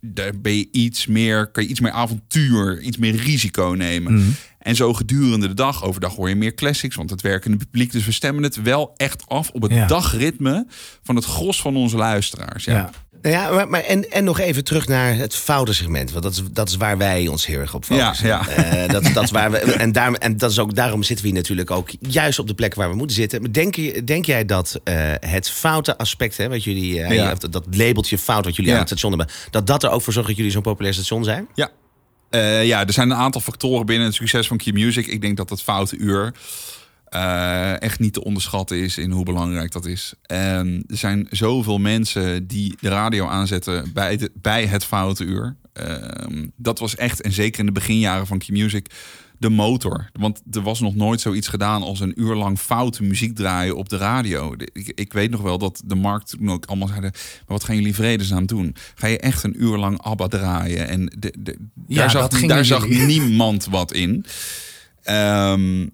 daar ben je iets meer, kan je iets meer avontuur, iets meer risico nemen. Mhm. En zo gedurende de dag. Overdag hoor je meer classics, want het werkende publiek. Dus we stemmen het wel echt af op het Ja. dagritme van het gros van onze luisteraars. Ja. Ja. Nou ja, maar, maar en, en nog even terug naar het foute segment. Want dat is, dat is waar wij ons heel erg op focussen. Ja, ja. Eh, dat, dat is waar we, en, daar, en dat is ook, daarom zitten we hier natuurlijk ook juist op de plek waar we moeten zitten. Maar Denk, je, denk jij dat eh, het foute aspect, hè, wat jullie, eh, Ja. dat, dat labeltje fout wat jullie aan het station hebben, dat dat er ook voor zorgt dat jullie zo'n populair station zijn? Ja. Ja, er zijn een aantal factoren binnen het succes van Key Music. Ik denk dat het foute uur eh, echt niet te onderschatten is in hoe belangrijk dat is. En er zijn zoveel mensen die de radio aanzetten bij, de, bij het foute uur. Ehm, dat was echt, en zeker in de beginjaren van Key Music, de motor. Want er was nog nooit zoiets gedaan als een uur lang foute muziek draaien op de radio. Ik, ik weet nog wel dat de markt toen ook allemaal zeiden... maar wat gaan jullie vredesnaam doen? Ga je echt een uur lang ABBA draaien? En de, de, Ja, daar zag, daar zag niemand wat in. Ehm,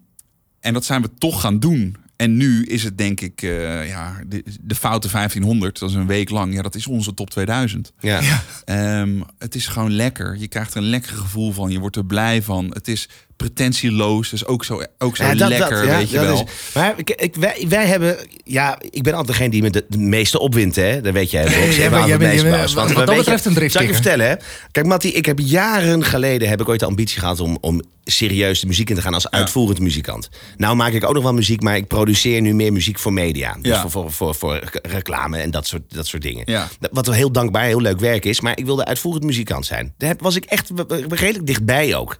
en dat zijn we toch gaan doen. En nu is het denk ik, eh, ja, de, de foute 1500, dat is een week lang. Ja, dat is onze top 2000. Ja. Ehm, het is gewoon lekker. Je krijgt er een lekker gevoel van. Je wordt er blij van. Het is pretentieloos. Dus ook zo, ook zo Ja, dat- lekker, dat, ja, weet je wel. is- maar ik, ik, wij, wij hebben, ja, ik ben altijd degene die me de, de meeste opwint, hè? Dat weet jij. [laughs] Bent- bent- bent- baas. wat dat betreft een Zal ik je vertellen, hè? Kijk, Mattie, ik heb jaren geleden heb ik ooit de ambitie gehad om, om serieus de muziek in te gaan als uitvoerend muzikant. Nou maak ik ook nog wel muziek, maar ik produceer nu meer muziek voor media. Dus Ja. voor, voor, voor, voor reclame en dat soort, dat soort dingen. Ja. Wat wel heel dankbaar, heel leuk werk is. Maar ik wilde uitvoerend muzikant zijn. Daar was ik echt redelijk dichtbij ook.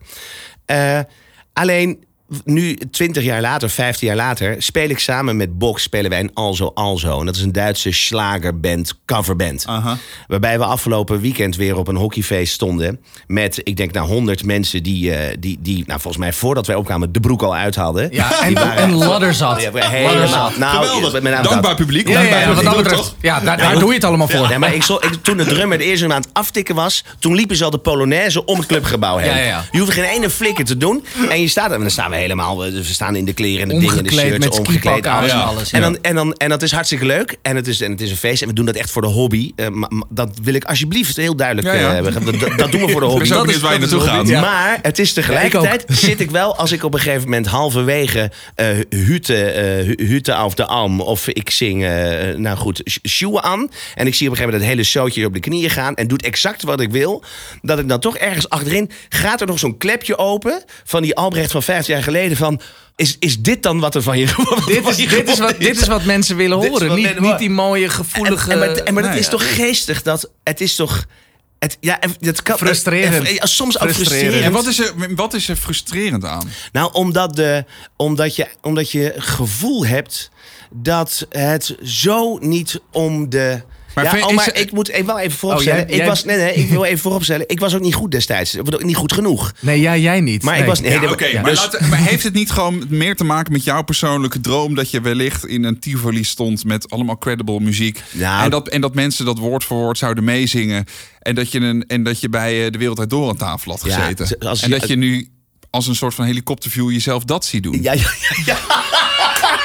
Eh, alleen nu, 20 jaar later, 15 jaar later, speel ik samen met Box spelen wij een Alzo Alzo. En dat is een Duitse slagerband, coverband. Waarbij we afgelopen weekend weer op een hockeyfeest stonden. Met, ik denk, nou, 100 mensen die, eh, die, die nou, volgens mij voordat wij opkwamen, de broek al uit hadden. Ja, en, waren- en ladderzat. Ja, helemaal. Nou, Geweldig. met. Dankbaar publiek. Ja, ja, dankbaar ja, wat publiek, dat betreft. toch? Ja, daar, daar doe je het allemaal voor. Nee, maar ik, zo- ik, toen de drummer de eerste maand aftikken was, toen liepen ze al de Polonaise om het clubgebouw heen. Ja, ja, ja. Je hoeft geen ene flikker te doen. En je staat er, en dan staan we helemaal, we we staan in de kleren en de dingen, de shirts, met omgekleed, alles. Ja. alles. En, dan, en, dan, en dat is hartstikke leuk. En het, is, en het is een feest. En we doen dat echt voor de hobby. Eh, maar, dat wil ik alsjeblieft heel duidelijk Ja, eh, hebben. Dat, dat- dat doen we voor de hobby. Dat is- waar je dat naartoe gaat. Maar het is tegelijkertijd zit ik wel als ik op een gegeven moment halverwege eh Hute, eh, Hu- Hute auf de Alm of ik zing, eh, nou goed, Sh- Sjoe aan. En ik zie op een gegeven moment het hele zootje op de knieën gaan en doet exact wat ik wil. Dat ik dan toch ergens achterin gaat er nog zo'n klepje open van die Albrecht van 15 jaar geleden van. Is, is dit dan wat er van je [laughs] Dit is, dit, is wat, dit is wat mensen willen horen. Niet, men- niet die mooie, gevoelige... En, en, maar, en maar dat is toch geestig dat het is toch. Het, ja, het kan, Frustrerend. eh, eh, soms ook Frustrerend. frustrerend. En wat is, er, wat is er frustrerend aan? Nou, omdat, de, omdat, je, omdat je gevoel hebt dat het zo niet om de. Maar ja, vind- oh, maar ik moet even wel even vooropstellen. Oh, jij- jij- ik was, nee, nee, ik wil even vooropstellen. Ik was ook niet goed destijds. Ik was ook niet goed genoeg. Nee, ja, jij niet. Maar ik was- nee, Ja, dat- oké, ja. maar, Dus- maar heeft het niet gewoon meer te maken met jouw persoonlijke droom... dat je wellicht in een Tivoli stond met allemaal credible muziek... Nou- en, dat, en dat mensen dat woord voor woord zouden meezingen... en dat je, een, en dat je bij eh, De Wereld Uit Door aan tafel had Ja, gezeten? als en dat je nu als een soort van helikopterview jezelf dat ziet doen? Ja, ja, ja,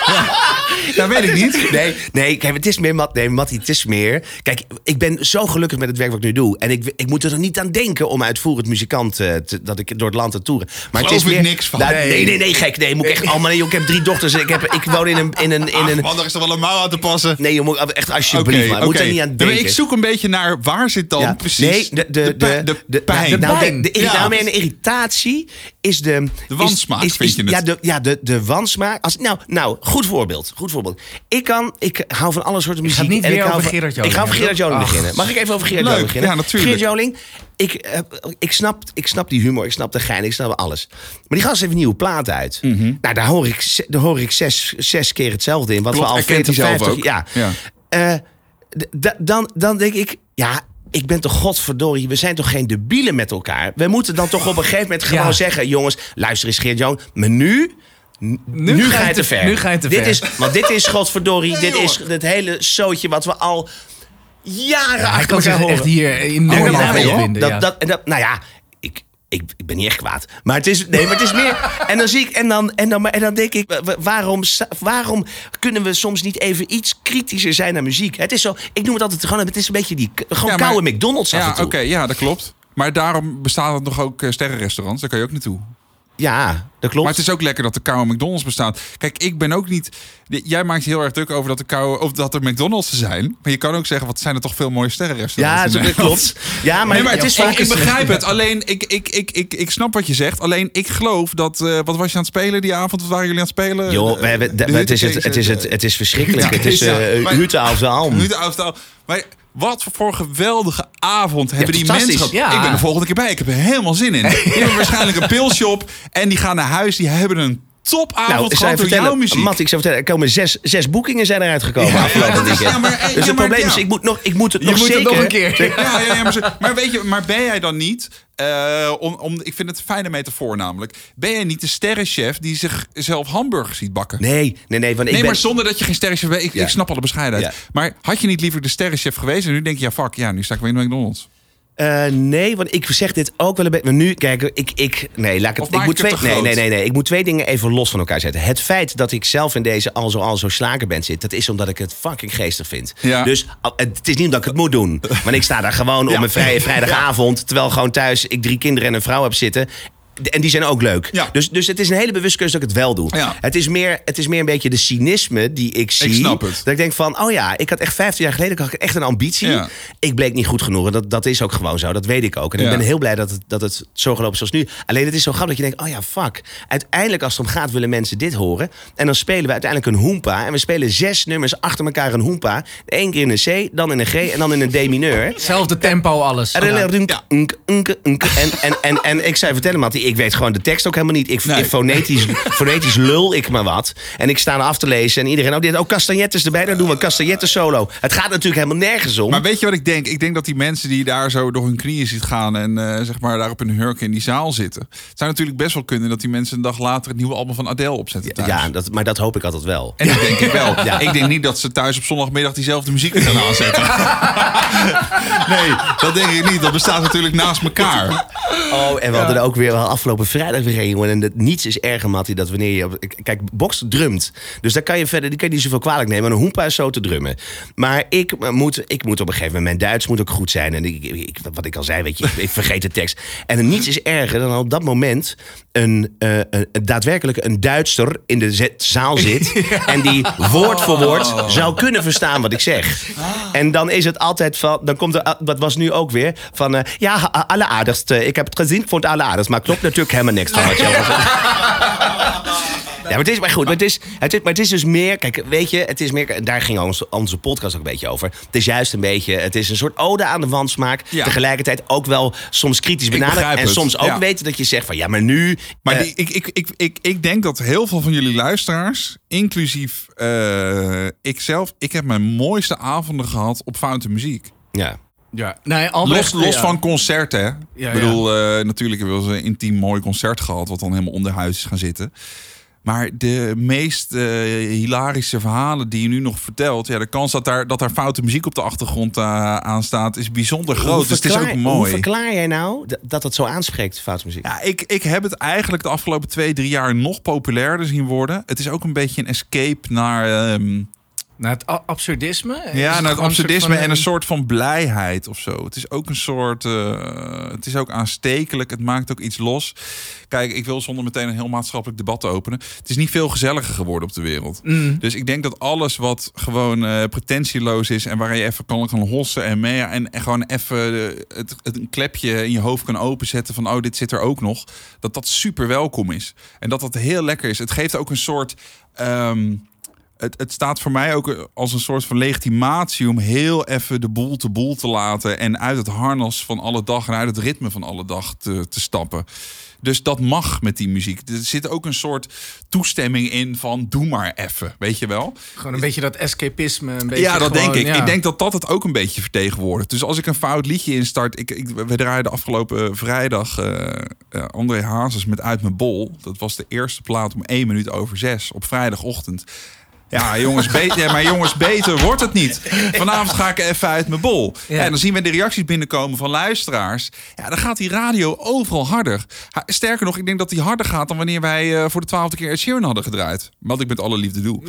[laughs] dat weet ik niet. Nee, nee kijk, het is meer, Mat, nee, Mattie, het is meer. Kijk, ik ben zo gelukkig met het werk wat ik nu doe. En ik, ik moet er niet aan denken om uitvoerend muzikant eh, te, dat ik door het land te toeren. Maar het Geloof is ik meer, niks van. Nou, Nee. nee, nee, nee, gek. Nee, moet ik echt allemaal. Nee, joh, ik heb drie dochters. Ik, heb, ik woon in een. In een, in een Ach, man, er is toch wel een mouw aan te passen? nee, je moet echt alsjeblieft. Maar. Moet er niet aan Nee, denken. ik zoek een beetje naar waar zit dan Ja, precies Nee, de, de, de, de, de pijn. Nou, De de, nou, irritatie is de... De wansmaak, is, is, vind je het? Ja, de, ja, de, de wansmaak. Als, nou, nou, goed voorbeeld. Goed voorbeeld. Ik kan... Ik hou van alle soorten muziek. gaat niet en weer ik over van- Gerard Joling Ik ga over Gerard Joling beginnen. Mag ik even over Gerard Leuk, Joling beginnen? ja, natuurlijk. Gerard Joling... Ik, eh, ik, snap, ik snap die humor, ik snap de gein, ik snap alles. Maar die gast heeft een nieuwe plaat uit. Mhm. Nou, daar hoor ik, ze- daar hoor ik zes, zes keer hetzelfde in. Wat Klopt, we al herkent 40, hij zelf 50... ook. Ja. Ja. Eh, dan, dan denk ik, ja, ik ben toch godverdorie, we zijn toch geen debielen met elkaar. We moeten dan toch op een gegeven moment [laughs] gewoon Ja. zeggen, jongens, luister eens Geert Joon, maar nu. Nu, ga je te ver. nu ga je te dit ver. Is, want dit is godverdorie, [laughs] dit is het hele zootje wat we al jaren Ja, achter elkaar horen. echt hier enorm Ja, aan maar ja, vinden. dat, dat, dat, nou ja, ik, ben niet echt kwaad. Maar het is, nee, maar het is meer. En dan zie ik, en dan, en dan, en dan denk ik, wa- wa- waarom, waarom kunnen we soms niet even iets kritischer zijn naar muziek? Het is zo, ik noem het altijd gewoon, het is een beetje die, gewoon Ja, maar- koude McDonald's Ja, oké, ja, dat klopt. Maar daarom bestaat er nog ook eh, sterrenrestaurants. Daar kan je ook naartoe. Ja, dat klopt. Maar het is ook lekker dat de koude McDonald's bestaat. Kijk, ik ben ook niet. Jij maakt heel erg druk over dat, de koude, of dat er McDonald's zijn. Maar je kan ook zeggen, wat zijn er toch veel mooie ja, sterrenrestaurants. in dat klopt. Ja, maar, nee, maar het is ik, vaak ik begrijp het. Alleen, ik, ik, ik, ik, ik snap wat je zegt. Alleen, ik geloof dat... eh, wat was je aan het spelen die avond? Wat waren jullie aan het spelen? Joh, het, is het, het, is het, het is verschrikkelijk. Ja, het is ja, uh, de avond. Maar wat voor geweldige avond hebben die mensen. Ja. Ik ben er volgende keer bij. Ik heb er helemaal zin in. [laughs] Die hebben waarschijnlijk een pilshop. En die gaan naar huis. Die hebben een topavond Nou, door jouw vertellen, muziek. Matt, ik zou vertellen, er komen zes, zes boekingen zijn eruit gekomen Ja, afgelopen weekend. ja, maar- eh, dus ja, het probleem is, ik moet, nog, ik moet het Je nog moet het zeker... nog een keer. [laughs] Ja, ja, ja maar, maar weet je, maar ben jij dan niet, eh, om, om, ik vind het een fijne metafoor namelijk, ben jij niet de sterrenchef die zichzelf hamburgers ziet bakken? Nee, nee, nee. Want ik Nee, ben, maar zonder dat je geen sterrenchef bent. Ik, ik snap alle bescheidenheid. Maar had je niet liever de sterrenchef geweest en nu denk je, ja fuck, ja, nu sta ik weer in McDonald's. Eh, nee, want ik zeg dit ook wel een beetje. Maar nu, kijk, ik, ik, nee, laat ik het. Ik moet twee, nee, nee, nee, nee. Ik moet twee dingen even los van elkaar zetten. Het feit dat ik zelf in deze al zo al zo slagerband zit, dat is omdat ik het fucking geestig vind. Ja. Dus al- het is niet omdat ik het moet doen. Want ik sta daar gewoon [laughs] Ja. op een vrije [laughs] vrijdagavond, terwijl gewoon thuis ik drie kinderen en een vrouw heb zitten. En die zijn ook leuk. Ja. Dus, dus het is een hele bewust keuze dat ik het wel doe. Ja. Het, is meer, het is meer een beetje de cynisme die ik zie. snap het. Dat ik denk van, oh ja, ik had echt 15 jaar geleden had ik echt een ambitie. Ja. Ik bleek niet goed genoeg. En dat, dat is ook gewoon zo. Dat weet ik ook. En Ja. ik ben heel blij dat het, dat het zo gelopen is zoals nu. Alleen het is zo grappig dat je denkt, oh ja, fuck. Uiteindelijk als het om gaat willen mensen dit horen. En dan spelen we uiteindelijk een hoempa. En we spelen zes nummers achter elkaar een hoempa. Eén keer in een C, dan in een G en dan in een D mineur. Hetzelfde tempo, alles. En, en, en, en, en ik zei vertellen, Mattie, ik weet gewoon de tekst ook helemaal niet. Ik, Nee. ik fonetisch, [laughs] fonetisch lul ik maar wat. En ik sta af te lezen en iedereen, oh, dit, oh castagnettes erbij, dan doen we een castagnettes solo. Het gaat natuurlijk helemaal nergens om. Maar weet je wat ik denk? Ik denk dat die mensen die daar zo door hun knieën ziet gaan en eh, zeg maar daar op hun hurken in die zaal zitten. Het zou natuurlijk best wel kunnen dat die mensen een dag later het nieuwe album van Adele opzetten thuis. ja, dat, maar dat hoop ik altijd wel. En dat denk ik wel. [laughs] Ik denk niet dat ze thuis op zondagmiddag diezelfde muziek weer gaan aanzetten. [laughs] nee, dat denk ik niet. Dat bestaat natuurlijk naast elkaar. Oh, en we hadden er ook weer wel afgelopen vrijdag weer jongen. En dat, niets is erger, Mattie, dat wanneer je... Kijk, Box drumt. Dus daar kan je verder die kan je niet zoveel kwalijk nemen. Een hoempa is zo te drummen. Maar ik eh, moet, ik moet op een gegeven moment... Mijn Duits moet ook goed zijn. En ik, ik- wat ik al zei, weet je, ik, ik vergeet de tekst. En niets is erger dan op dat moment... Een, eh, een, daadwerkelijk een Duitser in de zaal zit... [laughs] en die woord voor woord zou kunnen verstaan wat ik zeg. En dan is het altijd van... Dan komt er, dat was nu ook weer, van... eh, ja, alleraardigst. eh, ik heb het gezien, ik vond het alleraardigst. Maar klopt natuurlijk helemaal niks van wat je [laughs] ja, maar het is maar goed. Maar het is, het is, maar het is dus meer. Kijk, weet je, het is meer. Daar ging onze, onze podcast ook een beetje over. Het is juist een beetje. Het is een soort ode aan de wandsmaak. Ja. Tegelijkertijd ook wel soms kritisch benaderd. begrijp En soms ook ja. weten dat je zegt van ja, maar nu. Maar eh, die, ik, ik, ik, ik, ik denk dat heel veel van jullie luisteraars, inclusief eh ikzelf, ik heb mijn mooiste avonden gehad op foute muziek. ja. Ja. Nee, Los, Albrecht, los ja. van concerten. Ja, ik bedoel, eh, natuurlijk hebben we een intiem mooi concert gehad, wat dan helemaal onder huis is gaan zitten. Maar de meest eh, hilarische verhalen die je nu nog vertelt, ja, de kans dat daar, dat daar foute muziek op de achtergrond eh, aan staat, is bijzonder Hoe groot. Dus het is ook Hoe mooi. verklaar jij nou dat- dat het zo aanspreekt, foute muziek? Ja, ik, ik heb het eigenlijk de afgelopen twee, drie jaar nog populairder zien worden. Het is ook een beetje een escape naar, ehm, Naar het absurdisme? Is ja, naar het absurdisme en een soort van blijheid of zo. Het is ook een soort. eh, het is ook aanstekelijk. Het maakt ook iets los. Kijk, ik wil zonder meteen een heel maatschappelijk debat te openen. Het is niet veel gezelliger geworden op de wereld. Mm. Dus ik denk dat alles wat gewoon eh, pretentieloos is en waar je even kan gaan hossen en mee en, en gewoon even eh, het, het een klepje in je hoofd kan openzetten van oh dit zit er ook nog, dat dat super welkom is en dat dat heel lekker is. Het geeft ook een soort ehm, het, het staat voor mij ook als een soort van legitimatie om heel even de boel te boel te laten en uit het harnas van alle dag en uit het ritme van alle dag te, te stappen. Dus dat mag met die muziek. Er zit ook een soort toestemming in van doe maar even, weet je wel? Gewoon een beetje dat escapisme. Een beetje Ja, dat gewoon, denk ik. ja. Ik denk dat dat het ook een beetje vertegenwoordigt. Dus als ik een fout liedje instart... Ik, ik, we draaiden afgelopen vrijdag eh eh, André Hazes met Uit Mijn Bol. Dat was de eerste plaat om één minuut over zes op vrijdagochtend. Ja, jongens, beter, ja, maar jongens, beter wordt het niet. Vanavond ga ik even uit mijn bol. Ja. En dan zien we de reacties binnenkomen van luisteraars. Ja, dan gaat die radio overal harder. Ha- Sterker nog, ik denk dat die harder gaat dan wanneer wij eh, voor de twaalfde keer Ed Sheeran hadden gedraaid. Wat ik met alle liefde doe.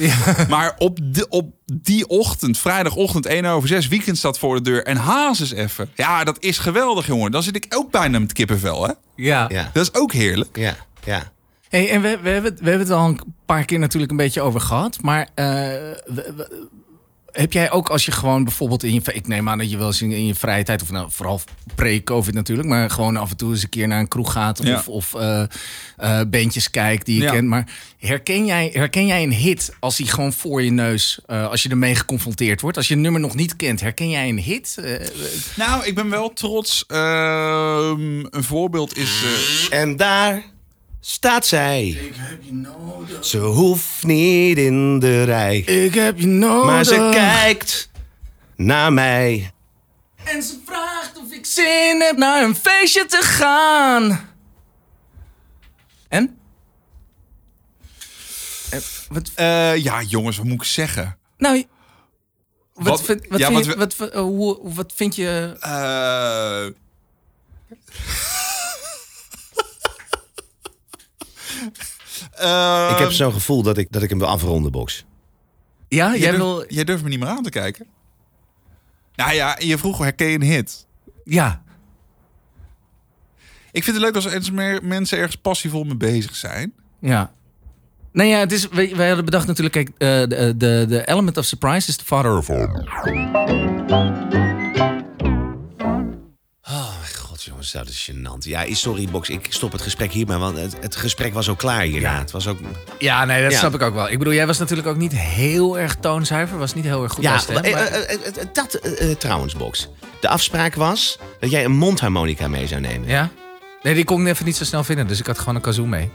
Maar op, de, op die ochtend, vrijdagochtend 1 over 6, weekend staat voor de deur en Hazes even. Ja, dat is geweldig, jongen. Dan zit ik ook bijna met kippenvel, hè? Ja. Ja, Dat is ook heerlijk. ja, ja. Hey, en we, we, hebben, het- we hebben het al een paar keer natuurlijk een beetje over gehad. Maar eh, we- we- heb jij ook als je gewoon bijvoorbeeld in je... Ik neem aan dat je wel eens in, in je vrije tijd... of nou, vooral pre-covid natuurlijk... maar gewoon af en toe eens een keer naar een kroeg gaat... of, Ja. of eh, eh, bandjes kijkt die je Ja. kent. Maar herken jij, herken jij een hit als die gewoon voor je neus... eh, als je ermee geconfronteerd wordt? Als je een nummer nog niet kent, herken jij een hit? Nou, ik ben wel trots. Ehm, een voorbeeld is... eh, En daar staat zij. Ze hoeft niet in de rij. ik heb je nodig. Maar ze kijkt naar mij. En ze vraagt of ik zin heb naar een feestje te gaan. En? Eh, wat, eh, ja, jongens, wat moet ik zeggen? nou, wat, Wat- vind, wat, ja, vind wat je, wat, wat, eh, hoe, wat vind je... Eh, Ik heb ehm, zo'n gevoel dat ik, dat ik hem wil afronden, Box. Ja, jij, wil... jij durft me niet meer aan te kijken. Nou ja, je vroeg herken je een hit. Ja. Ik vind het leuk als er eens meer mensen ergens passievol mee bezig zijn. Ja. Nee, ja, het is, wij, wij hadden bedacht natuurlijk, kijk, eh, de, de, de element of surprise is de father of all. God, jongens, dat is gênant. Ja, sorry, Box, ik stop het gesprek hierbij, want het, het gesprek was ook klaar hierna. Het was ook... Ja, nee, dat Ja. snap ik ook wel. Ik bedoel, jij was natuurlijk ook niet heel erg toonzuiver. Was niet heel erg goed Ja, stem, eh, maar- eh, eh, dat trouwens, Box. De afspraak was dat jij een mondharmonica mee zou nemen. Ja? Nee, die kon ik even niet zo snel vinden, dus ik had gewoon een kazoo mee.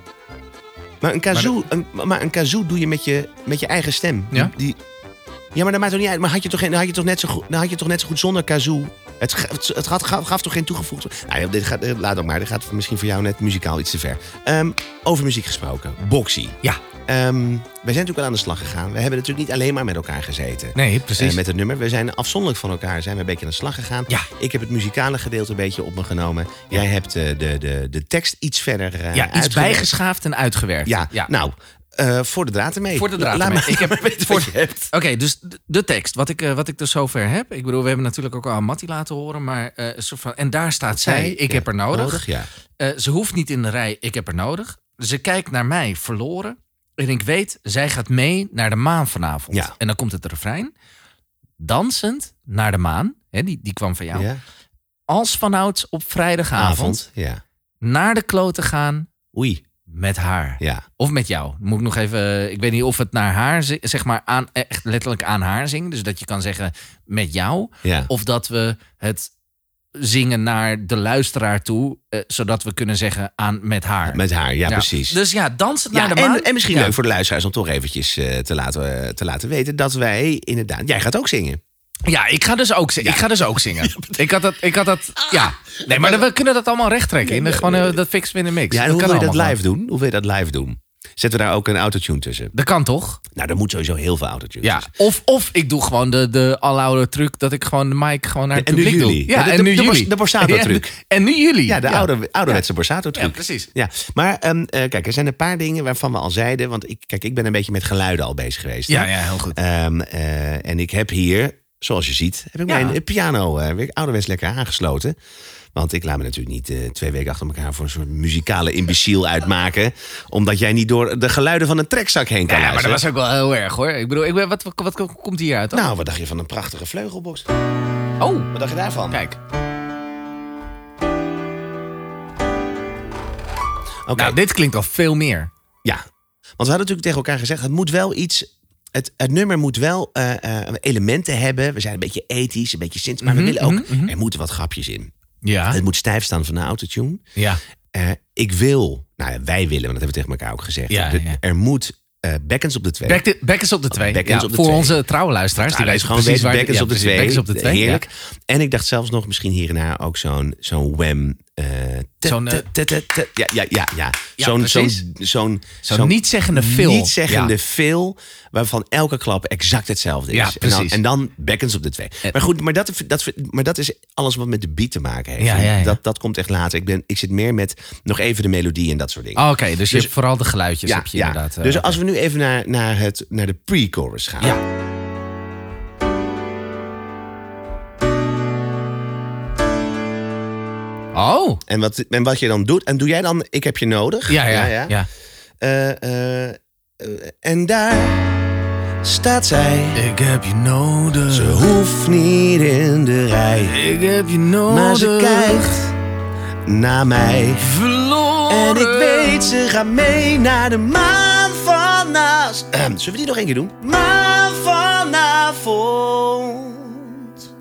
Maar een kazoo, een, maar een kazoo doe je met je, met je eigen stem. Ja? Die, ja, maar dat maakt toch niet uit. Maar had je toch, geen, had je toch, net, zo goed, had je toch net zo goed zonder kazoo... Het, het, het had, gaf, gaf toch geen toegevoegd... Nou ja, dit gaat, laat ook maar. Dit gaat misschien voor jou net muzikaal iets te ver. Ehm, over muziek gesproken. Boxy. Ja. Ehm, wij zijn natuurlijk wel aan de slag gegaan. We hebben natuurlijk niet alleen maar met elkaar gezeten. Nee, precies. Eh, met het nummer. We zijn afzonderlijk van elkaar zijn we een beetje aan de slag gegaan. Ja. Ik heb het muzikale gedeelte een beetje op me genomen. Jij hebt eh, de, de, de tekst iets verder eh ja, iets uitgewerkt. bijgeschaafd en uitgewerkt. Ja, ja. nou, eh, voor de draad ermee. Voor de draad Laat ermee. me Ik heb- [laughs] weten voor- je hebt. Oké, dus de- de tekst, wat ik, eh, wat ik dus zover heb. Ik bedoel, we hebben natuurlijk ook al aan Mattie laten horen. Maar, eh, soort van, en daar staat zij, ik Ja, heb er nodig. ja. Eh, ze hoeft niet in de rij, ik heb er nodig. Ze kijkt naar mij, verloren. En ik weet, zij gaat mee naar de maan vanavond. Ja. En dan komt het refrein. Dansend naar de maan. Hè, die, die kwam van jou. ja. Als vanouds op vrijdagavond Avond. Ja. naar de klote gaan Oei. Met haar. Ja. Of met jou. Moet ik nog even. Ik weet niet of het naar haar, zeg maar, aan, echt letterlijk aan haar zingen. Dus dat je kan zeggen met jou. Ja. Of dat we het zingen naar de luisteraar toe. eh, zodat we kunnen zeggen aan met haar. Met haar, ja, Ja. precies. Dus ja, dansen ja, naar de maan. en, en misschien Ja. leuk voor de luisteraars om toch eventjes eh, te, laten, eh, te laten weten dat wij inderdaad... Jij gaat ook zingen. Ja, ik ga dus ook zingen. Ik ga dus ook zingen. Ik had dat. Ik had dat ja. Nee, maar we kunnen dat allemaal recht trekken. In de, gewoon, eh, dat fixen we in de mix. Ja, en hoe kan wil je dat allemaal live doen? Hoe wil je dat live doen? Zetten we daar ook een autotune tussen? Dat kan toch? Nou, er moet sowieso heel veel autotune Ja. tussen. Of, of ik doe gewoon de, de aloude truc dat ik gewoon de mic gewoon naar het En nu publiek jullie. doe. Ja, Ja, de- en de- nu de jullie. Bors- de Borsato-truc. [laughs] Ja, en nu jullie. Ja, de oude, ouderwetse borsato truc. Ja, precies. Ja, maar ehm, eh, kijk, er zijn een paar dingen waarvan we al zeiden. Want ik, kijk, ik ben een beetje met geluiden al bezig geweest. hè. Ja, ja, heel goed. Ehm, eh, en ik heb hier, zoals je ziet, heb ik Ja. mijn piano eh, weer ouderwets lekker aangesloten. Want ik laat me natuurlijk niet eh, twee weken achter elkaar voor een soort muzikale imbeciel [laughs] uitmaken. Omdat jij niet door de geluiden van een trekzak heen kan Ja, maar dat was ook wel heel erg hoor. Ik bedoel, ik ben, wat, wat, wat komt hier uit dan? Nou, wat dacht je van een prachtige vleugelbox? oh, Wat dacht je daarvan? kijk. Oké, Nou, dit klinkt al veel meer. Ja, want we hadden natuurlijk tegen elkaar gezegd: het moet wel iets. Het, het nummer moet wel eh, eh, elementen hebben. We zijn een beetje ethisch, een beetje sint. Maar we willen ook. Er moeten wat grapjes in. Ja. Het moet stijf staan van de autotune. Ja. Eh, ik wil, nou ja, wij willen, want dat hebben we tegen elkaar ook gezegd. Ja, De- ja. Er moet bekkens op de twee. Back, de, back is op de twee. Ja, op de voor twee. onze trouwe luisteraars. Die weten gewoon precies waar... ja, op de twee. op de twee. Heerlijk. En ik dacht zelfs nog misschien hier en daar ook zo'n zo'n wham. Eh, Zo'n, eh, ja, ja, ja, ja. Zo'n zo'n zo'n Zo'n niet-zeggende fill. Niet zeggende Ja. veel, waarvan elke klap exact hetzelfde is. Ja, en, dan, precies. en dan bekkens op de twee. Maar goed, maar dat, dat, maar dat is alles wat met de beat te maken heeft. Ja, ja, ja. Dat, dat komt echt later. Ik, ben, ik zit meer met nog even de melodie en dat soort dingen. Oh, Oké, dus je hebt vooral de geluidjes heb je inderdaad. eh, dus als we nu even naar, naar, het, naar de pre-chorus gaan. Ja. Oh. En, wat, en wat je dan doet, en doe jij dan, ik heb je nodig. Ja, ja, ja. Eh, eh, en daar staat zij. Ik heb je nodig. Ze hoeft niet in de rij. Ik heb je nodig. Maar ze kijkt naar mij. Verloren. En ik weet, ze gaat mee naar de maan vanavond. Zullen we die nog één keer doen? Maan vanavond.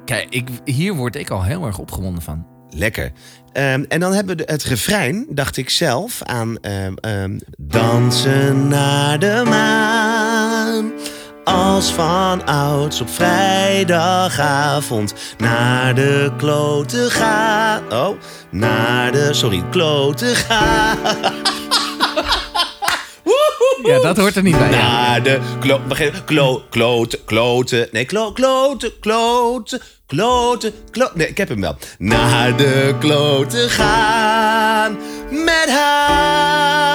Kijk, ik, hier word ik al heel erg opgewonden van. Lekker. Ehm, en dan hebben we het refrein, dacht ik zelf, aan ehm, ehm, dansen naar de maan. Als van ouds op vrijdagavond naar de klote gaan. Oh, naar de, sorry, klote gaan. [laughs] Ja, dat hoort er niet bij. Ja. Naar de klo, begin- klo, klote, klote. Nee, klo, klote, klote, klote, klote. Nee, ik heb hem wel. Naar de klote gaan met haar.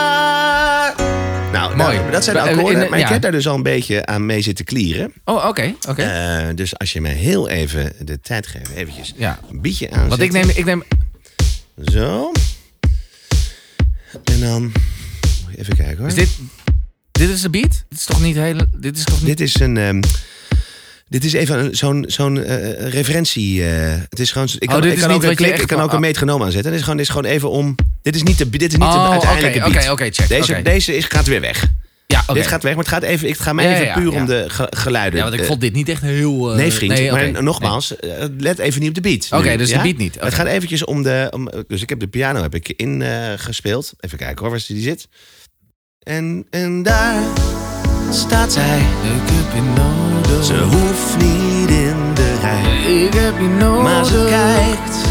Nou, Mooi. nou, dat zijn de akkoorden. in- Maar ik heb daar dus al een beetje aan mee zitten klieren. Oh, oké. oké. Eh, dus als je me heel even de tijd geeft, eventjes Ja. een bietje aan. Want ik neem, ik neem... Zo. En dan... Even kijken hoor. Is dit... Dit is de beat? Dit is toch niet heel... Dit is toch niet... Dit is een. ehm, dit is even zo'n zo'n eh, referentie. eh, het is gewoon. Ik kan, Oh, ik kan niet ook een klik, ik kan ook een metronoom aanzetten. Dit is gewoon, dit is gewoon even om. Dit is niet de, dit is niet Oh, de uiteindelijke oké, beat. oké, oké, check, Deze, deze is, gaat weer weg. Ja, oké. Dit gaat weg, maar het gaat even. Ik ga mij Ja, even ja, puur om de ge- geluiden. Ja, want ik eh, vond dit niet echt heel... eh, Nee, vriend. nee, maar nogmaals, eh, let even niet op de beat. Oké, dus de beat niet. Het gaat eventjes om de... Om, dus ik heb de piano heb ik in eh, gespeeld. Even kijken hoor, waar die zit. En, en daar staat zij. Ik heb je nodig. Ze hoeft niet in de rij. Ik heb je nodig. Maar ze kijkt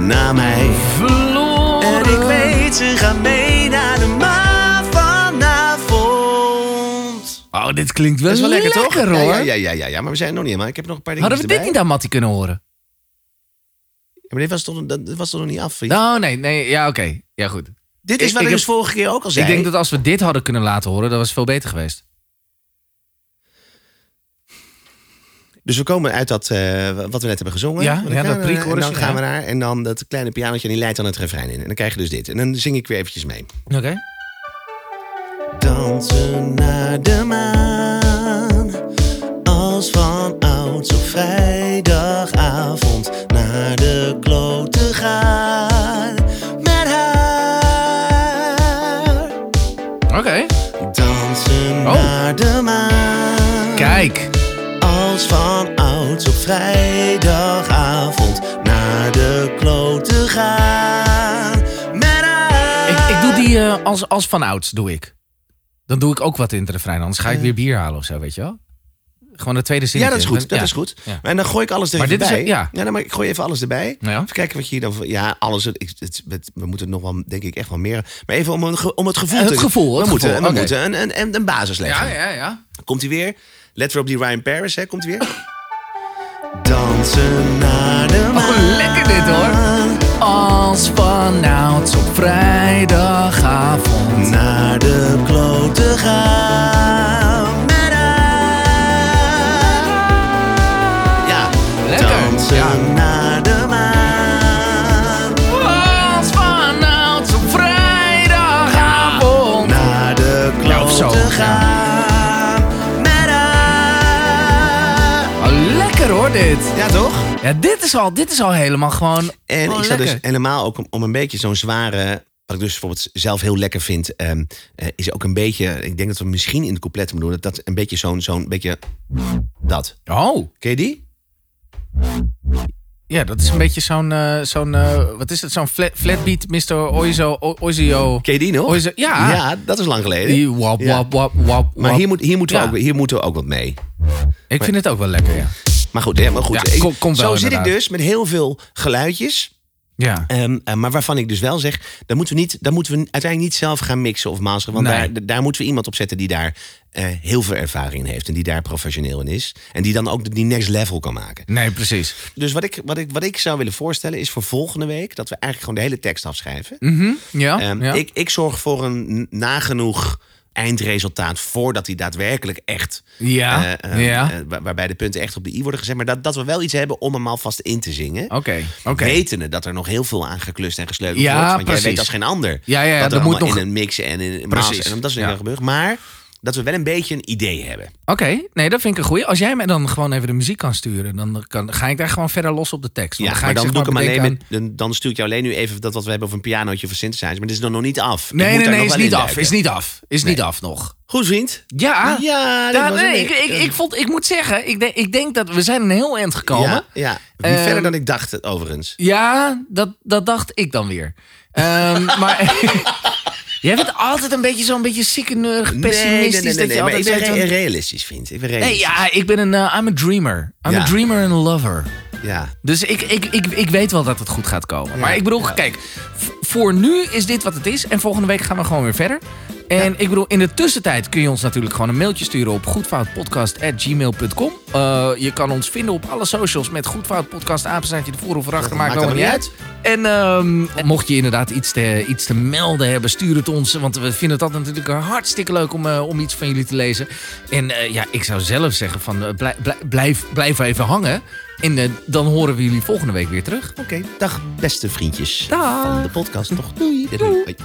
naar mij. Verloren. En ik weet, ze gaat mee naar de maan vanavond. Oh, dit klinkt wel, Dat is wel lekker, toch? hoor. Ja, ja, ja, ja, ja, maar we zijn er nog niet helemaal. Ik heb nog een paar dingen Hadden we dit niet aan Mattie kunnen horen? Ja, maar dit was toch, dat, was toch nog niet af? vriend? Nou, nee, nee. Ja, oké. Ja, goed. Dit is ik- wat ik, ik dus heb- vorige keer ook al zei. Ik denk dat als we dit hadden kunnen laten horen, dat was veel beter geweest. Dus we komen uit dat, eh, wat we net hebben gezongen. Ja, dat we- pre-chorus, En dan gaan we naar. En dan dat kleine pianotje, en die leidt dan het refrein in. En dan krijg je dus dit. En dan zing ik weer eventjes mee. Oké. Dansen naar de maan. Als van ouds op vrijdagavond vrijdagavond naar de klote gaan. Met haar. Ik, ik doe die eh, als, als van ouds, doe ik. Dan doe ik ook wat in refrein. Anders ga ik weer bier halen of zo, weet je wel? Gewoon de tweede zin. Ja, dat is goed. Dat is goed. Ja. En dan gooi ik alles er Maar even dit is- bij. ja. dan, maar ik gooi even alles erbij. Nou ja. Even kijken wat je hier dan... voor- Ja, alles. Het, het, het- we moeten nog wel, denk ik, echt wel meer... Maar even om, een ge- om het gevoel Het te... gevoel, het we moeten, gevoel, we oké. moeten een, een, een, een basis leggen. Ja, ja, ja. Komt hij weer? Let weer op die Ryan Paris, hè? Komt hij weer? Dansen naar de maan. Oh, lekker dit, hoor. Als vanouds op vrijdagavond. Naar de klote gaan. Hoor, dit. Ja, toch? Ja, dit is al, dit is al helemaal gewoon. En gewoon ik zou dus helemaal ook om, om een beetje zo'n zware. Wat ik dus bijvoorbeeld zelf heel lekker vind, ehm, eh, is ook een beetje. Ik denk dat we misschien in de coupletten moeten doen. Dat, dat een beetje zo'n zo'n beetje. Dat. Oh. Ken je die? Ja, dat is een beetje zo'n. eh, zo'n eh, wat is het? Zo'n flat, flatbeat, Mr. Oizo. O- Oizio. Ken je die nog? Oizo- ja. ja, dat is lang geleden. Die wap, wap, wap, wap. Maar hier, moet, hier, moeten we Ja. ook, hier moeten we ook wat mee. Ik vind het ook wel lekker, ja. Maar goed, hè, maar goed. Ja, kom- zo zit ik dus met heel veel geluidjes. Ja. Ehm, eh, maar waarvan ik dus wel zeg, daar moeten we, niet, daar moeten we uiteindelijk niet zelf gaan mixen of masteren. Want Nee. daar, daar moeten we iemand op zetten die daar eh, heel veel ervaring in heeft. En die daar professioneel in is. En die dan ook die next level kan maken. Nee, precies. Dus wat ik, wat, ik, wat ik zou willen voorstellen is voor volgende week... dat we eigenlijk gewoon de hele tekst afschrijven. Mhm, Ja. Ehm, ja. ik, ik zorg voor een nagenoeg eindresultaat voordat hij daadwerkelijk echt. Ja, eh, eh, ja. eh, waar- waarbij de punten echt op de i worden gezet. Maar dat, dat we wel iets hebben om hem alvast in te zingen. Oké, oké. Wetende dat er nog heel veel aan geklust en gesleuteld Ja, wordt. Want precies. jij weet als geen ander. Ja, ja, ja, dat er moet nog- in een mix en in een Precies, en dat soort ja. dingen gebeurt. Maar dat we wel een beetje een idee hebben. Oké, nee, dat vind ik een goeie. Als jij mij dan gewoon even de muziek kan sturen, dan kan, ga ik daar gewoon verder los op de tekst. Want Ja, ga maar ik dan ik hem alleen met, dan, dan stuur ik jou alleen nu even dat wat we hebben over een pianootje een synthesizer. Maar dit is dan nog niet af. Nee, nee, nee, is niet af. Is niet af. Is niet af nog. Goed vriend. Ja, Ja, nee, ik, ik, ik, vond, ik moet zeggen, ik denk, ik denk dat we zijn een heel eind gekomen. Ja, ja. Ehm, verder dan ik dacht, overigens. Ja, dat, dat dacht ik dan weer. Ehm, [laughs] maar jij bent altijd een beetje zo'n beetje ziekeneurig, pessimistisch. dat je maar altijd ik ben realistisch. Ik ben Nee, ja, ik ben een, eh, I'm a dreamer. I'm a dreamer and a lover. ja. Dus ik, ik, ik, ik weet wel dat het goed gaat komen. Maar ik bedoel, kijk, voor nu is dit wat het is. En volgende week gaan we gewoon weer verder. En ik bedoel, in de tussentijd kun je ons natuurlijk gewoon een mailtje sturen op goedfoutpodcast.gmail.com. Eh je kan ons vinden op alle socials met goedfoutpodcast, apenstaartje ervoor of erachter, maakt allemaal niet uit. En ehm, mocht je inderdaad iets te, iets te melden hebben, stuur het ons. Want we vinden het altijd natuurlijk hartstikke leuk om, eh, om iets van jullie te lezen. En eh, ja, ik zou zelf zeggen van blij- blij- blijf, blijf even hangen. En dan horen we jullie volgende week weer terug. Oké, dag beste vriendjes Dag. van de podcast. Toch? Doei. Doei.